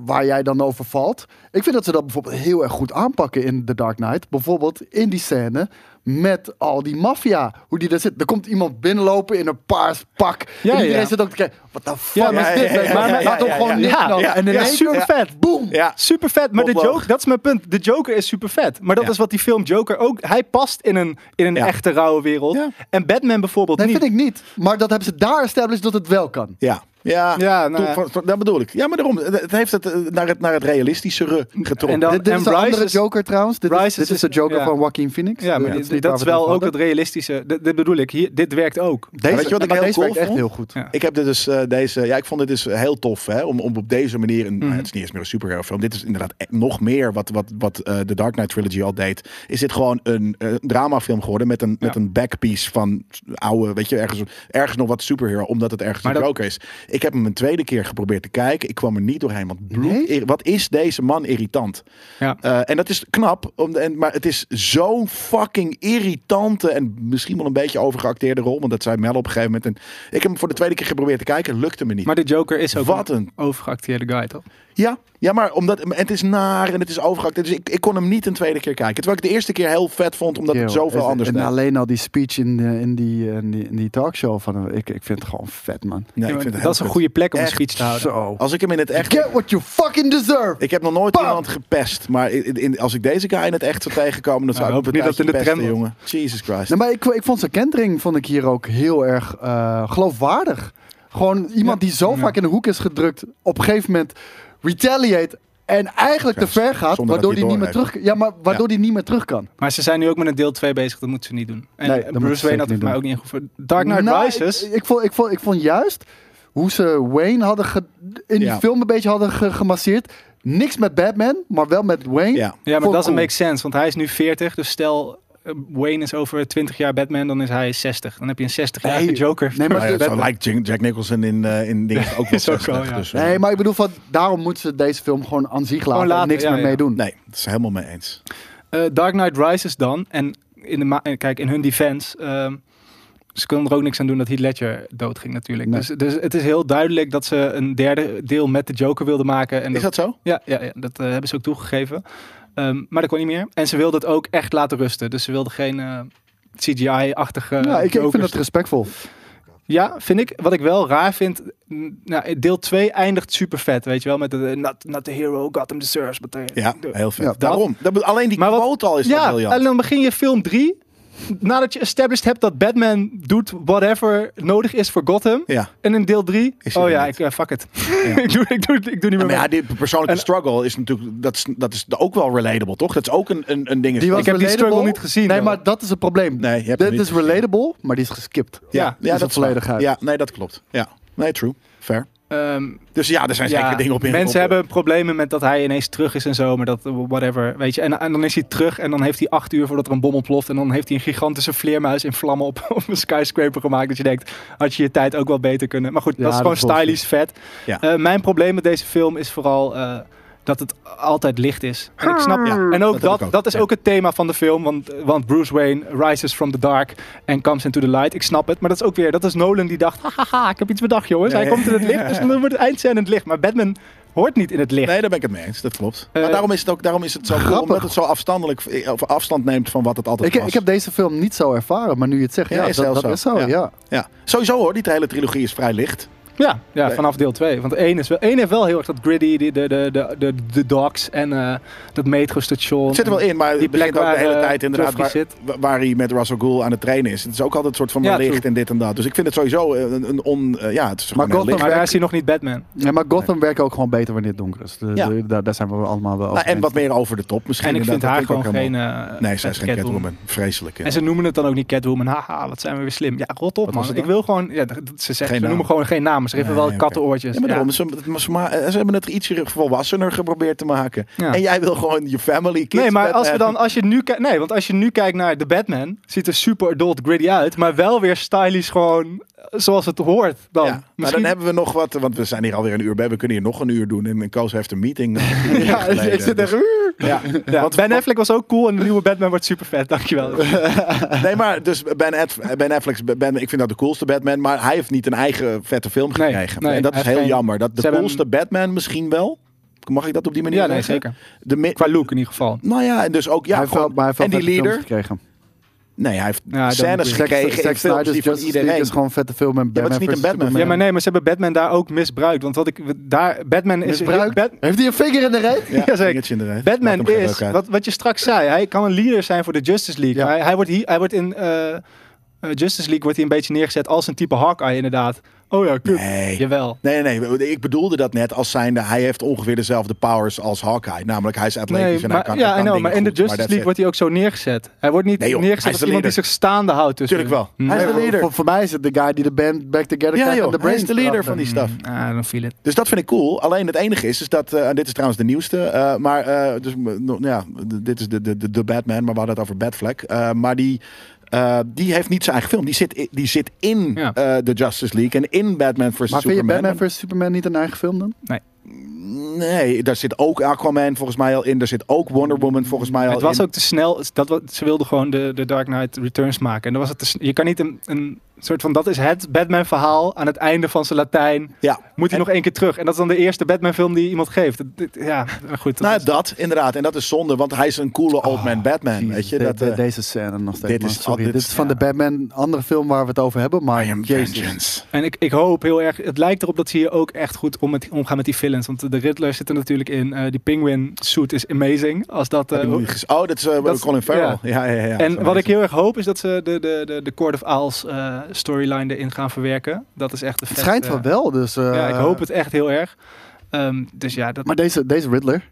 waar jij dan over valt. Ik vind dat ze dat bijvoorbeeld heel erg goed aanpakken in The Dark Knight. Bijvoorbeeld in die scène met al die maffia. Hoe die daar zit. Er komt iemand binnenlopen in een paars pak. Ja, en iedereen ja. zit ook te kijken. Wat de fuck Ja, is dit? maar ja, laat hem ja, gewoon neerknallen. ja. En in Ja, één super vet. Boom. Super vet, maar de. Joker, dat is mijn punt. De Joker is super vet. Maar dat is wat die film Joker ook. Hij past in een, in een echte rauwe wereld. En Batman bijvoorbeeld Nee, niet. vind ik niet. Maar dat hebben ze daar established dat het wel kan. ja. Ja, Ja, nou toen- ja. van- van- dat bedoel ik. Ja, maar daarom. Het heeft het eh, naar het, naar het realistischere getrokken. En dan- dit dit is de Rises- andere Joker trouwens. Dit, is, dit is de is- Joker ja. van Joaquin Phoenix. Ja, maar Eh, dit- is dat is wel ook het realistische. Dit, dit bedoel ik. Hier, dit werkt ook. Deze, weet je wat ik heel deze cool werkt echt vond? heel goed. Ja. Ik heb dit dus eh, deze, ja, ik vond dit dus heel tof, hè, om, om op deze manier een, Mhm. het is niet eens meer een superhero film. Dit is inderdaad e- nog meer wat, wat, wat eh, de Dark Knight trilogy al deed. Is dit gewoon een eh, dramafilm geworden met een, met een backpiece van oude, weet je, ergens, ergens nog wat superhero, omdat het ergens een Joker is. Ik heb hem een tweede keer geprobeerd te kijken. Ik kwam er niet doorheen, want bloed, Nee? wat is deze man irritant? Ja. Eh, en dat is knap, om de, en, maar het is zo'n fucking irritante en misschien wel een beetje overgeacteerde rol. Want dat zei Mel op een gegeven moment. En ik heb hem voor de tweede keer geprobeerd te kijken, lukte me niet. Maar de Joker is ook Wat een een- overgeacteerde guy, toch? Ja, ja, maar omdat en het is naar en het is overgeacteerd. Dus ik, ik kon hem niet een tweede keer kijken. Terwijl ik de eerste keer heel vet vond, omdat het zoveel en- anders En deed. alleen al die speech in, de- in, die, in, die, in die talkshow van hem. Ik, ik vind het gewoon vet, man. Nee, Ja, ik maar vind het dat is een goede plek om een speech te houden. Zo. Als ik hem in het echt... Get what you fucking deserve! Ik heb nog nooit Bam! iemand gepest. Maar in, in- als ik deze guy in het echt zou tegenkomen, dan zou Nou, ik hoop hem niet dat in de tram pesten, jongen. Jesus Christ. Nee, maar ik, ik vond zijn kentering vond ik hier ook heel erg eh, geloofwaardig. Gewoon iemand Ja. die zo Ja. vaak in de hoek is gedrukt, op een gegeven moment retaliate en eigenlijk Ja, te ver gaat, zonder waardoor hij niet meer terug, ja, maar waardoor hij niet meer terug kan. Maar ze zijn nu ook met een deel 2 bezig. Dat moeten ze niet doen. En Nee, Bruce Wayne had het mij ook niet ingevoerd. Dark Knight Nou, Rises. Ik, ik, vond, ik, vond, ik vond juist hoe ze Wayne hadden ge- in die Ja. film een beetje hadden ge- gemasseerd. Niks met Batman, maar wel met Wayne. Ja. Ja, maar dat cool. make sense. Want hij is nu 40. Dus stel Wayne is over 20 jaar Batman. Dan is hij 60. Dan heb je een 60-jarige Nee, Joker. nee, maar Maar ja, dat- zo lijkt Jack, Jack Nicholson in, eh in dingen ook wel is ook 60. wel, ja. dus, eh, Nee, maar ik bedoel, van, daarom moeten ze deze film gewoon aan zich laten, laten, en niks ja, meer ja. mee doen. Nee, dat is helemaal mee eens. Eh, Dark Knight Rises dan. En in de eh, kijk, in hun defense. ehm, Ze konden er ook niks aan doen dat Heath Ledger doodging natuurlijk. Nee. Dus, dus het is heel duidelijk dat ze een derde deel met de Joker wilden maken. En Is dat zo? Ja, ja, ja dat eh, hebben ze ook toegegeven. Ehm, maar dat kon niet meer. En ze wilden het ook echt laten rusten. Dus ze wilden geen eh, CGI-achtige ja, ik, ik vind het respectvol. Ja, vind ik. Wat ik wel raar vind. Nou, deel 2 eindigt super vet, weet je wel. Met de not, not the hero Gotham deserves. But the, Ja, heel vet. Ja, Daarom. Dat, alleen die Maar wat- al is ja, briljant. en dan begin je film 3. Nadat je established hebt dat Batman doet whatever nodig is voor Gotham. Ja. En in deel 3. Is hij Oh ja, ik, eh, fuck it. ik, doe, ik, doe, ik doe niet meer maar mee. ja, die persoonlijke En- struggle is natuurlijk, dat is, dat is ook wel relatable, toch? Dat is ook een, een, een ding. Die was Ik heb die relatable. struggle niet gezien, Nee, hoor. maar dat is het probleem. Nee, je hebt Dit is relatable, maar die is geskipt. Ja, Ja, ja, is dat het volledig uit. Ja, nee, dat klopt. Ja, nee, true. Fair. Ehm, Dus ja, er zijn ja, zeker dingen op in. Mensen op- hebben problemen met dat hij ineens terug is en zo, maar dat whatever, weet je. En, en dan is hij terug en dan heeft hij acht uur voordat er een bom ontploft en dan heeft hij een gigantische vleermuis in vlammen op, op een skyscraper gemaakt. Dat je denkt, had je je tijd ook wel beter kunnen. Maar goed, Ja, dat is dat gewoon bullshit. stylish vet. Ja. Eh, mijn probleem met deze film is vooral eh, dat het altijd licht is. En ik snap, Ja, en dat ook dat, ook, dat is ja. ook het thema van de film, want, want Bruce Wayne rises from the dark and comes into the light. Ik snap het, maar dat is ook weer, dat is Nolan die dacht, haha, ik heb iets bedacht jongens. Ja, hij ja, komt in het licht, dus dan wordt het eindscène in het licht. Maar Batman hoort niet in het licht. Nee, daar ben ik het mee eens. Dat klopt. Eh, maar daarom is het ook daarom is het zo cool, grappig. omdat het zo afstandelijk of afstand neemt van wat het altijd Ik, was. ik heb deze film niet zo ervaren, maar nu je het zegt, Ja, ja, is dat, zo. is zo. Ja. Ja. ja. Sowieso hoor, die hele trilogie is vrij licht. Ja, ja Nee. vanaf deel 2. Want één, is wel, één heeft wel heel erg dat gritty, de, de, de, de, de, de docks en eh, dat metrostation. Het zit er wel in, maar Die plek ook de hele eh, tijd inderdaad waar, wa- waar hij met Russell Gould aan het trainen is. Het is ook altijd een soort van Ja, licht en dit en dat. Dus ik vind het sowieso een, een on... eh, ja, het is heel Gotham maar daar is hij nog niet Batman. Ja, maar Gotham werkt ook gewoon beter wanneer het donker is. De- Ja. de- daar, daar zijn we allemaal wel over Nou, en eens. wat meer over de top misschien. En ik vind haar gewoon geen, eh Nee, zij is geen Catwoman. Vreselijk. En ze noemen het dan ook niet Catwoman. Haha, wat zijn we weer slim. Ja, rot op Wat was man. het Ik dan? wil gewoon... Ze noemen gewoon geen Ze geven wel kattenoortjes. Ja, maar Ja. daarom, ze, ze, hebben het ietsje volwassener geprobeerd te maken. En jij wil gewoon je family kids Nee, maar als we dan, als je nu kijkt, nee, want als je nu kijkt naar de Batman, ziet er super adult gritty uit, maar wel weer stylish gewoon eh, zoals het hoort dan. Ja, maar dan hebben we nog wat, want we zijn hier alweer een uur bij. We kunnen hier nog een uur doen. En Koos heeft een meeting. eh, Ja, ik, geleden. ik zit Dus- echt... Ja, ja, want- Ben Affleck was ook cool en de nieuwe Batman wordt super vet, dankjewel. Nee, maar dus Ben, Ad, ben Affleck, ben, ik vind dat de coolste Batman. Maar hij heeft niet een eigen vette film gekregen. nee, en dat is heel geen- jammer. Dat de hebben coolste Batman misschien wel. Mag ik dat op die manier ja, nee, zeker. De Qua look in ieder geval. Nou ja, en dus ook ja, hij gewoon- maar hij heeft wel en die vette leader. films gekregen. Nee, hij heeft Ja, scènes gekregen Zack films Snyder's die van Justice League iedereen. is gewoon een vette film. En maar het is Batman niet een Batman. Ja, maar nee, maar ze hebben Batman daar ook misbruikt. Want wat ik daar, Batman is. Misbruikt? Bat- Heeft hij een vinger in de reet? Ja, in de reet. Batman is, wat, wat je straks zei, hij kan een leader zijn voor de Justice League. Ja. Hij, hij, wordt hier, hij wordt in eh, Justice League wordt hij een beetje neergezet als een type Hawkeye inderdaad. Oh ja, kut. Nee. Jawel. Nee, nee, nee. Ik bedoelde dat net als zijnde, hij heeft ongeveer dezelfde powers als Hawkeye. Namelijk, hij is atletisch Nee, en hij kan ja, hij kan know, dingen maar in de Justice League it. wordt hij ook zo neergezet. Hij wordt niet Nee, joh, hij neergezet is als de iemand die zich staande houdt. Dus Tuurlijk wel. Hij is de leader. Voor, voor mij is het de guy die de band back together Ja, krijgt joh, en de hij is brains de leader van die brengt. stuff. Ah, dan viel het. Dus dat vind ik cool. Alleen het enige is, is dat, eh, en dit is trouwens de nieuwste, eh, maar eh, dus, ja, dit is de, de, de, de Batman, maar we hadden het over Batfleck. Eh, maar die, eh, die heeft niet zijn eigen film. Die zit, die zit in Ja. eh, de Justice League en in Batman vs. Maar vind je Superman. Batman vs Superman niet een eigen film dan? Nee, daar zit ook Aquaman volgens mij al in. Daar zit ook Wonder Woman volgens mij al Het was in. ook te snel. Dat, wat- ze wilden gewoon de, de Dark Knight Returns maken. En dan was het te je kan niet een, een soort van... Dat is het Batman-verhaal aan het einde van zijn Latijn. Ja, Moet hij En- nog één keer terug. En dat is dan de eerste Batman-film die iemand geeft. Ja, goed. dat nou is- dat inderdaad. En dat is zonde, want hij is een coole old man Batman. Jezus, weet je, de- dat, de- eh, deze scène nog steeds. dit is- Sorry, dit dit is- van ja. de Batman, andere film waar we het over hebben. Maar I am Jezus. vengeance. En ik, ik hoop heel erg... Het lijkt erop dat ze hier ook echt goed om met, omgaan met die Want de Riddler zit er natuurlijk in. Eh, die Penguin suit is amazing. Als dat... Eh, oh, dat is eh, dat is- Colin Farrell. Ja, ja, ja. ja. en wat ik heel erg hoop is dat ze de, de, de, de Court of Owls eh, storyline erin gaan verwerken. Dat is echt de Het vetste- schijnt wel wel, dus... eh, Ja, ik hoop het echt heel erg. Ehm, dus ja, dat, Maar deze, deze Riddler,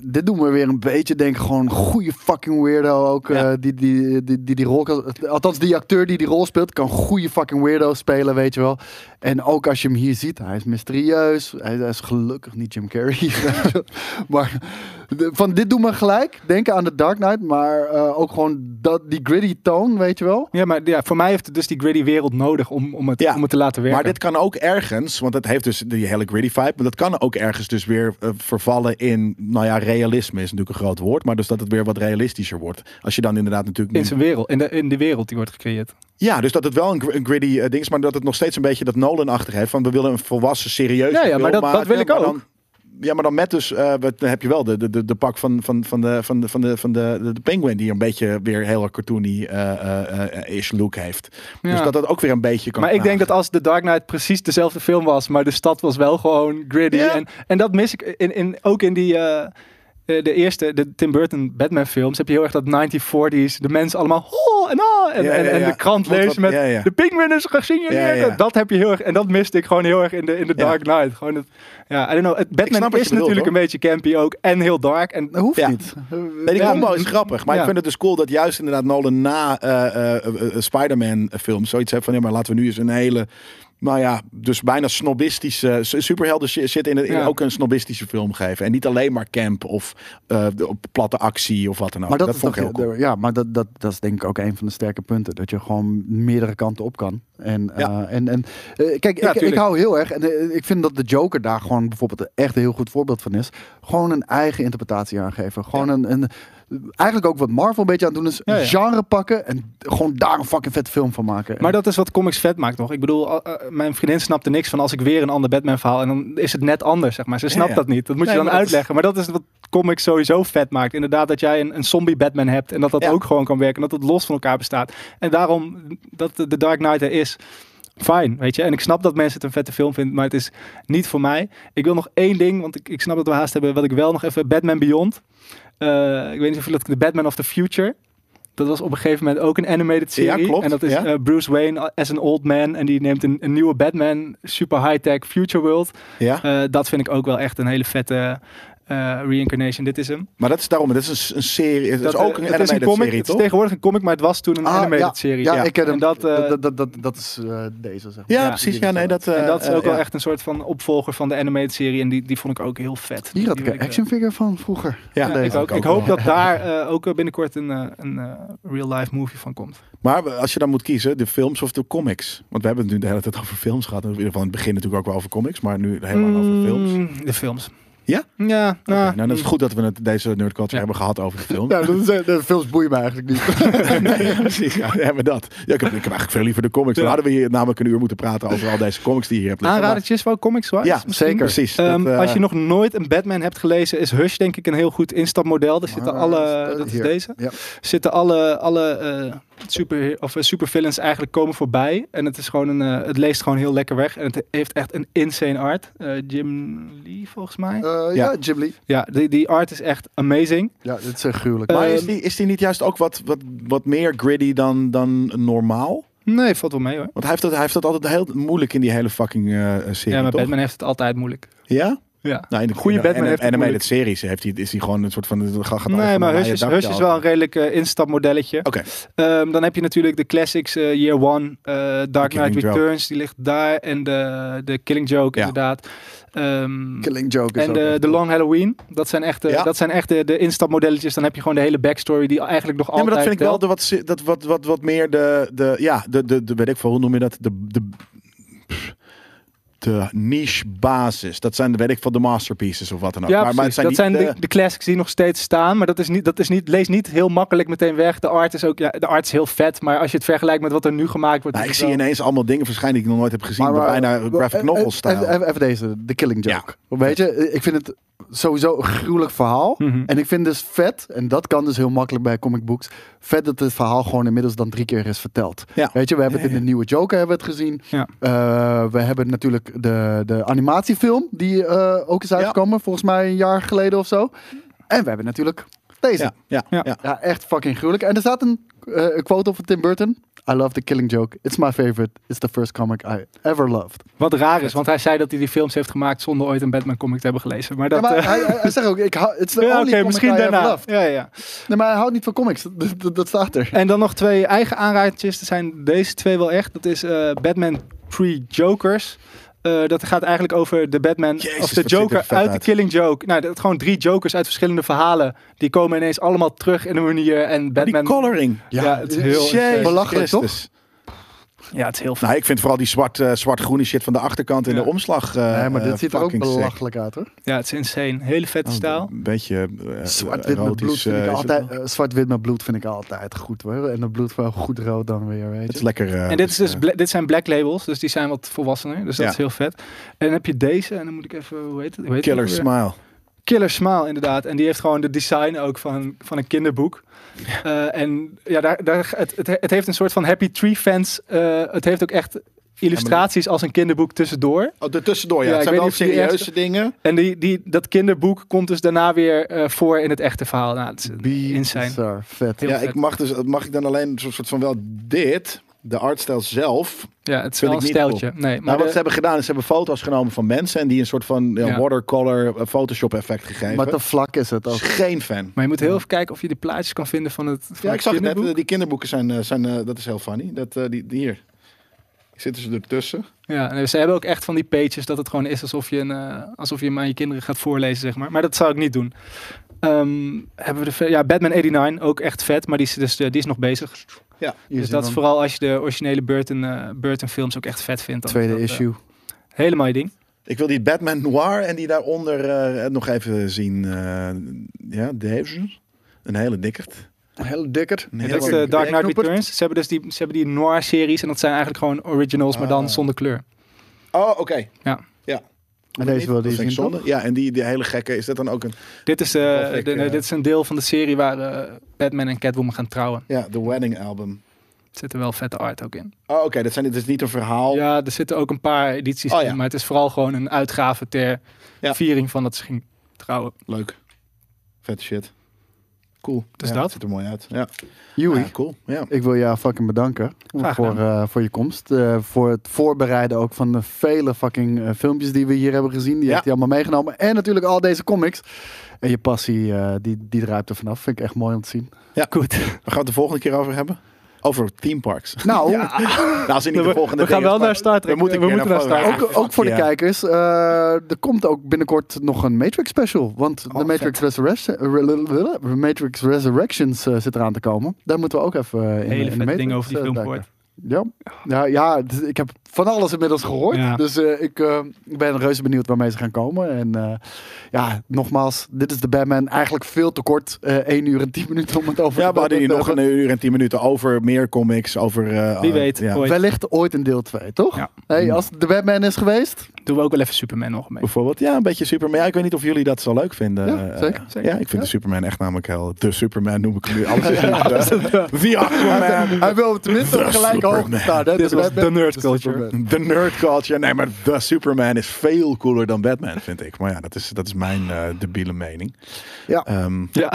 dit doet me weer een beetje denken, gewoon goede fucking weirdo ook. Ja. eh, die, die, die, die die rol kan, althans die acteur die die rol speelt, kan goede fucking weirdo spelen, weet je wel. En ook als je hem hier ziet, hij is mysterieus. Hij, hij is gelukkig niet Jim Carrey. maar van dit doet me gelijk denken aan The Dark Knight, maar eh, ook gewoon dat, die gritty tone, weet je wel. Ja, maar ja, voor mij heeft het dus die gritty wereld nodig om, om, het, Ja, om het te laten werken. Maar dit kan ook ergens, want het heeft dus die hele gritty vibe, maar dat kan ook ergens dus weer eh, vervallen in, nou ja, realisme is natuurlijk een groot woord, maar dus dat het weer wat realistischer wordt. Als je dan inderdaad natuurlijk... in zijn wereld, in de, in de wereld die wordt gecreëerd. Ja, dus dat het wel een, gr- een gritty eh, ding is, maar dat het nog steeds een beetje dat Nolan-achtig heeft, van we willen een volwassen, serieus Ja, ja, maar dat- wil ik maar ook. Dan, ja, maar dan met dus, eh, dan heb je wel de, de, de, de pak van, van, van, de, van, de, van, de, van de, de, penguin, die een beetje weer heel cartoony eh, eh, ish look heeft. Dus dat dat ook weer een beetje kan Maar ik denk dat als The Dark Knight precies dezelfde film was, maar de stad was wel gewoon gritty. Ja. En, en dat mis ik in, in, ook in die. Eh, eh, de eerste, de Tim Burton Batman films, heb je heel erg dat 1940s. De mensen allemaal oh en ah. En, Ja, en, ja, en ja. de krant wat- lezen met de penguin is gesignaleerd. Dat heb je heel erg. En dat miste ik gewoon heel erg in de, in de. Dark Knight. Gewoon het, ja, I don't know. Het Batman is bedoelt, natuurlijk een beetje campy ook. En heel dark. En Dat hoeft niet. Nee, die combo is grappig. Maar ik vind het dus cool dat juist inderdaad Nolan na eh, eh, eh, eh, Spider-Man film zoiets heeft van... Ja, maar laten we nu eens een hele... Nou ja, dus bijna snobistische... su- Superhelden zit in, in Ja. ook een snobistische film geven. En niet alleen maar camp of eh, op platte actie of wat dan ook. Maar dat, dat is vond ik toch, heel cool. ja, maar dat, dat, dat is denk ik ook een van de sterke punten. Dat je gewoon meerdere kanten op kan. En, Ja. eh, en, en eh, kijk, Ja, ik, ik hou heel erg. En ik vind dat de Joker daar gewoon bijvoorbeeld echt een heel goed voorbeeld van is. Gewoon een eigen interpretatie aangeven. Gewoon een, een. Eigenlijk ook wat Marvel een beetje aan het doen is. Ja, ja. Genre pakken en gewoon daar een fucking vette film van maken. Maar dat is wat comics vet maakt nog. Ik bedoel, uh, uh, mijn vriendin snapte niks van als ik weer een ander Batman verhaal en dan is het net anders, zeg maar. Ze snapt ja. dat niet. Dat moet Nee, je dan maar dat is- uitleggen. Maar dat is wat comics sowieso vet maakt. Inderdaad, dat jij een, een zombie Batman hebt en dat dat Ja. ook gewoon kan werken. En dat het los van elkaar bestaat. En daarom dat de Dark Knight er is. Fijn, weet je. En ik snap dat mensen het een vette film vinden, maar het is niet voor mij. Ik wil nog één ding, want ik, ik snap dat we haast hebben. Wat ik wel nog even, Batman Beyond. Eh, ik weet niet of je dat, de Batman of the Future. Dat was op een gegeven moment ook een animated serie. Ja, klopt. En dat is Ja. eh, Bruce Wayne as an old man. En die neemt een, een nieuwe Batman, super high-tech future world. Ja? Eh, dat vind ik ook wel echt een hele vette eh, reincarnation. Dit is hem. Maar dat is daarom, dit is een, een serie. Het is Dat, ook eh, een het is een comic. serie, het is toch? tegenwoordig een comic, maar het was toen een Ah, animated ja. serie. Ja, Ja. ik ken hem. Dat, eh, dat, dat, dat, dat is eh, deze, zeg maar. Ja, Ja, precies. Ja, nee, dat, en dat is ook wel ja. echt een soort van opvolger van de animated serie. En die, die vond ik ook heel vet. Hier had ik een action figure van vroeger. Ja, deze. ik, ook. ook ik hoop dat daar eh, ook binnenkort een, eh, een real-life movie van komt. Maar als je dan moet kiezen, de films of de comics? Want we hebben het nu de hele tijd over films gehad. In ieder geval in het begin natuurlijk ook wel over comics, maar nu helemaal over films. Mm, De films. Ja? Ja, nou, nou, dan is goed dat we het, deze nerd culture Ja. hebben gehad over de film. Ja, dat is, eh, de films boeien me eigenlijk niet. nee, precies. Ja, hebben we dat. Ja, ik, heb, ik heb eigenlijk veel liever de comics. Dan hadden we hier namelijk een uur moeten praten over al deze comics die je hier hebt liggen. Aanradertjes wel comics wise? Ja, misschien? zeker. Precies. Ehm, Dat, eh, als je nog nooit een Batman hebt gelezen, is Hush denk ik een heel goed instapmodel. Er zitten Maar, alle, dat is deze, Ja. zitten alle, alle eh, super, of, eh, supervillains eigenlijk komen voorbij. En het is gewoon een, eh, het leest gewoon heel lekker weg. En het heeft echt een insane art. Eh, Jim Lee volgens mij. Eh, ja, Ja. Jim Lee. ja, die, die art is echt amazing. Ja, dit is echt gruwelijk. maar is die, is die niet juist ook wat, wat, wat meer gritty dan, dan normaal? Nee, valt wel mee hoor. Want hij heeft, dat, hij heeft dat altijd heel moeilijk in die hele fucking eh, serie, Ja, maar toch? Batman heeft het altijd moeilijk. Ja? Ja. Nou, in de Goeie in de- Batman de heeft het animated series heeft hij, is hij gewoon een soort van... Gaat, Nee, maar een Hush is, Hush wel een redelijk eh, instapmodelletje. Oké, Ehm, dan heb je natuurlijk de classics eh, Year One, eh, Dark Knight Joke. Returns, die ligt daar. En de, de Killing Joke, Ja. inderdaad. Ehm, Killing Joke is en ook de. Long Halloween, dat zijn echt, de, Ja. dat zijn echt de, de instapmodelletjes. Dan heb je gewoon de hele backstory die eigenlijk nog Ja, altijd maar dat vind ik wel de wat, dat wat, wat, wat meer de, de ja, de, de, de, weet ik veel, hoe noem je dat? De, de, de niche basis. Dat zijn de, weet ik veel, de masterpieces of wat dan ook. Ja, maar, maar het precies. zijn dat zijn de, de classics die nog steeds staan. Maar dat is niet, dat is niet, lees niet heel makkelijk meteen weg. De art is ook, ja, de art is heel vet. Maar als je het vergelijkt met wat er nu gemaakt wordt. Nou, ik zie wel- ineens allemaal dingen verschijnen die ik nog nooit heb gezien. Maar, bijna graphic eh, novel eh, stijl. Even, even, deze, de Killing Joke. Weet je, eh, ik vind het sowieso een gruwelijk verhaal. Mhm. En ik vind dus vet, en dat kan dus heel makkelijk bij comic books, vet dat het verhaal gewoon inmiddels dan drie keer is verteld. Ja. Weet je, we hebben het in de nieuwe Joker hebben we het gezien. Ja. Eh, we hebben natuurlijk de, de animatiefilm die eh, ook is uitgekomen, volgens mij een jaar geleden of zo. En we hebben natuurlijk deze. ja, ja, Ja. echt fucking gruwelijk. En er staat een, eh, quote op van Tim Burton. I love the Killing Joke. It's my favorite. It's the first comic I ever loved. Wat raar is, want hij zei dat hij die films heeft gemaakt zonder ooit een Batman comic te hebben gelezen. Maar Ja, dat... maar eh, hij, zegt ook, ik hou, it's the ja, only oké, comic misschien I daarna. loved. Ja, ja. Nee, maar hij houdt niet van comics. Dat, dat, dat staat er. En dan nog twee eigen aanradertjes. Er zijn deze twee wel echt. Dat is eh, Batman Pre-Jokers. Eh, dat gaat eigenlijk over de Batman Jezus, of de er Joker uit de. Killing Joke. Nou, dat gewoon drie Jokers uit verschillende verhalen. Die komen ineens allemaal terug in een manier. En Die Batman. coloring. Ja, het is heel. Belachelijk, toch? Ja, het is heel vet. Nou, ik vind vooral die zwart, eh, zwart-groene shit van de achterkant in Ja. de omslag. eh, nee, maar dit ziet er ook sick. belachelijk uit hoor. Ja, het is insane. Hele vette Oh, stijl. Een beetje eh, Zwart-wit met bloed vind ik het altijd. wel. Zwart-wit met bloed vind ik altijd goed hoor. En dat bloed wel goed rood dan weer, weet Het je. is lekker. En dit, is dus bla- dit zijn black labels, dus die zijn wat volwassener. Dus dat Ja. is heel vet. En dan heb je deze, en dan moet ik even, hoe heet het? Hoe heet Killer het? Smile. Killer Smile, inderdaad. En die heeft gewoon de design ook van, van een kinderboek. Eh, en ja, daar, daar, het, het, het heeft een soort van Happy Tree fans. eh, het heeft ook echt illustraties als een kinderboek tussendoor. Oh, er tussendoor, ja. Ja, het ik zijn weet wel niet of je die serieuze dingen. En die, die, dat kinderboek komt dus daarna weer eh, voor in het echte verhaal. Nou, het is insane. Bizar, vet. Heel ja, vet. ik mag, dus, mag ik dan alleen een soort van wel dit, de artstijl zelf. Ja, het is Vind wel een ik niet stijltje. Nee, Maar maar nou, wat de- ze hebben gedaan is ze hebben foto's genomen van mensen en die een soort van ja, Ja. watercolor eh, Photoshop effect gegeven. Maar te vlak is het ook. geen fan. maar je moet heel even kijken of je de plaatjes kan vinden van het, van Ja, het ik zag het net. eh, Die kinderboeken zijn, eh, zijn dat is heel funny. Dat, die, die hier. Zitten ze ertussen? Ja, en ze hebben ook echt van die pages dat het gewoon is alsof je, een, alsof je hem aan je kinderen gaat voorlezen, zeg maar. Maar dat zou ik niet doen. Ehm, hebben we de ja, Batman 89, ook echt vet, maar die is, dus, die is nog bezig. Hier dus dat is vooral als je de originele Burton, eh, Burton films ook echt vet vindt. dan tweede dat, eh, issue. hele mooie ding. Ik wil die Batman Noir en die daaronder eh, nog even zien. eh, ja, deze. Een hele dikkerd. Een hele dikker. Een Ja, dat is de Dark Knight. Returns. Ze hebben dus die, ze hebben die noir-series en dat zijn eigenlijk gewoon originals, maar dan Ah. zonder kleur. Oh, oké. Ja. Ja. En deze wil Dat die zien zonde. Ja, en die, die hele gekke, is dat dan ook een... Dit is, eh, de- eh, dit is een deel van de serie waar eh, Batman en Catwoman gaan trouwen. Ja, de Wedding Album. Er zit er wel vette art ook in. Oh, oké. dat zijn dit is niet een verhaal. Ja, er zitten ook een paar edities Oh, ja. in, maar het is vooral gewoon een uitgave ter Ja. viering van dat ze ging trouwen. Leuk. Vet shit. Cool. Dus ja, dat. het ziet er mooi uit. Ja, Joey, Ja, cool. Ja. ik wil jou fucking bedanken voor, eh, voor je komst. eh, voor het voorbereiden ook van de vele fucking eh, filmpjes die we hier hebben gezien. Die Ja. heeft hij allemaal meegenomen. En natuurlijk al deze comics. En je passie, eh, die, die druipt er vanaf. Vind ik echt mooi om te zien. Goed. Waar gaan we het de volgende keer over hebben? Over theme parks. Nou, Nou, de We, volgende we gaan wel naar Star Trek. We moeten, we moeten naar naar Star Trek. ook, ook voor de kijkers. eh, er komt ook binnenkort nog een Matrix special. Want Oh, de Matrix, Resurrection, Matrix Resurrections eh, zit eraan te komen. Daar moeten we ook even eh, in, Hele in de Matrix, dingen over die film gehoord. Ja, ja, ja ik heb van alles inmiddels gehoord. Ja. Dus eh, ik eh, ik ben reuze benieuwd waarmee ze gaan komen. En eh, ja, nogmaals, dit is de Batman. Eigenlijk veel te kort. eh 1 uur en 10 minuten om het over Ja, de we hadden hier nog te een uur en tien minuten over meer comics, over... eh, Wie weet, Ja. ooit. Wellicht ooit een deel 2, toch? Ja. Hey, als de Batman is geweest, Doen we ook wel even Superman nog mee. Bijvoorbeeld, ja, een beetje Superman. Ja, ik weet niet of jullie dat zo leuk vinden. Ja, zeker, zeker. Ja, ik vind de Superman echt namelijk heel... De Superman noem ik hem nu. Alles is de, hij wil tenminste op The gelijke hoogte staan. hè? Dit De was de nerd de culture. Superman. De nerd culture. Nee, maar The Superman is veel cooler dan Batman, vind ik. Maar ja, dat is, dat is mijn eh debiele mening. Ja. Ehm, Ja,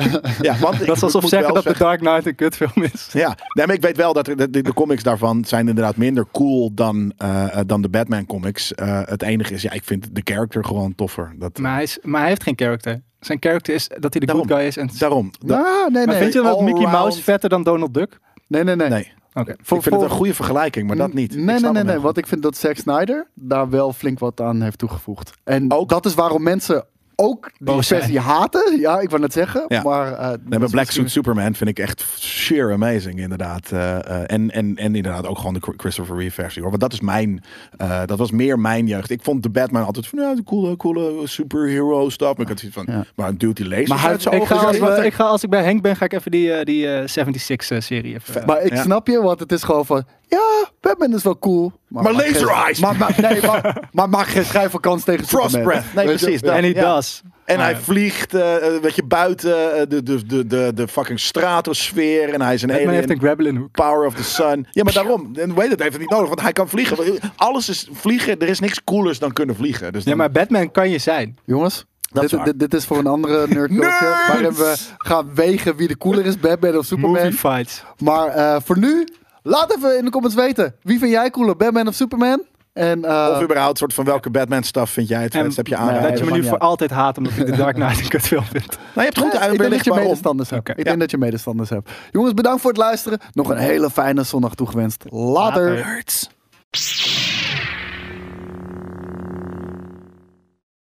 ja want dat is alsof zeggen dat The Dark Knight een kutfilm is. Ja, nee, maar ik weet wel dat de, de, de comics daarvan zijn inderdaad minder cool dan, eh, eh, dan de Batman comics. Eh, het enige is, ja, ik vind de character gewoon toffer. Dat, Maar hij, is, maar hij heeft geen character. Zijn character is dat hij de Daarom. good guy is. En, Daarom. Da- Ah, nee, maar nee. vind je dat Mickey Mouse vetter dan Donald Duck? Nee, nee, nee. nee, Ik vind het een goede vergelijking, maar dat niet. Nee, nee, nee, nee. Want ik vind dat Zack Snyder daar wel flink wat aan heeft toegevoegd. En Ook? dat is waarom mensen ook die versie haten. Ja, ik wou net zeggen. Ja. Maar, eh, dat Nee, maar is Black misschien- Suit Superman vind ik echt sheer amazing, inderdaad. Eh, eh, en, en, en inderdaad ook gewoon de Chris- Christopher Reeve versie, hoor. Want dat is mijn, eh, dat was meer mijn jeugd. Ik vond de Batman altijd van, ja, de coole, coole superhero stuff. Maar ik had zoiets van, Ja. maar een dude die leest Maar hij- Ik ga, zo als, we- ik ga, als ik bij Henk ben, ga ik even die, die eh, 76-serie even... Vet. Maar ik Ja. snap je, want het is gewoon van... Ja, Batman is wel cool. Maar maak laser geen- eyes! Maar, maar, nee, maar, maar maak geen schijnvakantie tegen Frost Superman. breath. Nee, precies. En hij does. En Maar hij vliegt, eh, eh, weet je, buiten eh, de, de, de, de, de fucking stratosfeer. En hij is een Batman alien. heeft een grappling hook. Power of the sun. Ja, maar daarom. En weet het, heeft het niet nodig, want hij kan vliegen. Alles is vliegen. Er is niks coolers dan kunnen vliegen. Dus Ja, dan- maar Batman kan je zijn. Jongens, Dat is dit, dit, dit is voor een andere nerd culture. Waarin we gaan wegen wie de cooler is, Batman of Superman. Movie fights. Maar eh, voor nu, laat even in de comments weten. Wie vind jij cooler, Batman of Superman? En, eh, Of überhaupt, soort van welke Batman stuff vind jij het vetst? Heb je aanraden? dat je me nu voor altijd haat omdat ik de Dark Knight een kutfilm vind. Nou, je hebt goed ik denk dat je medestanders hebt. Ik denk dat je medestanders hebt. Jongens, bedankt voor het luisteren. Nog een hele fijne zondag toegewenst. Later.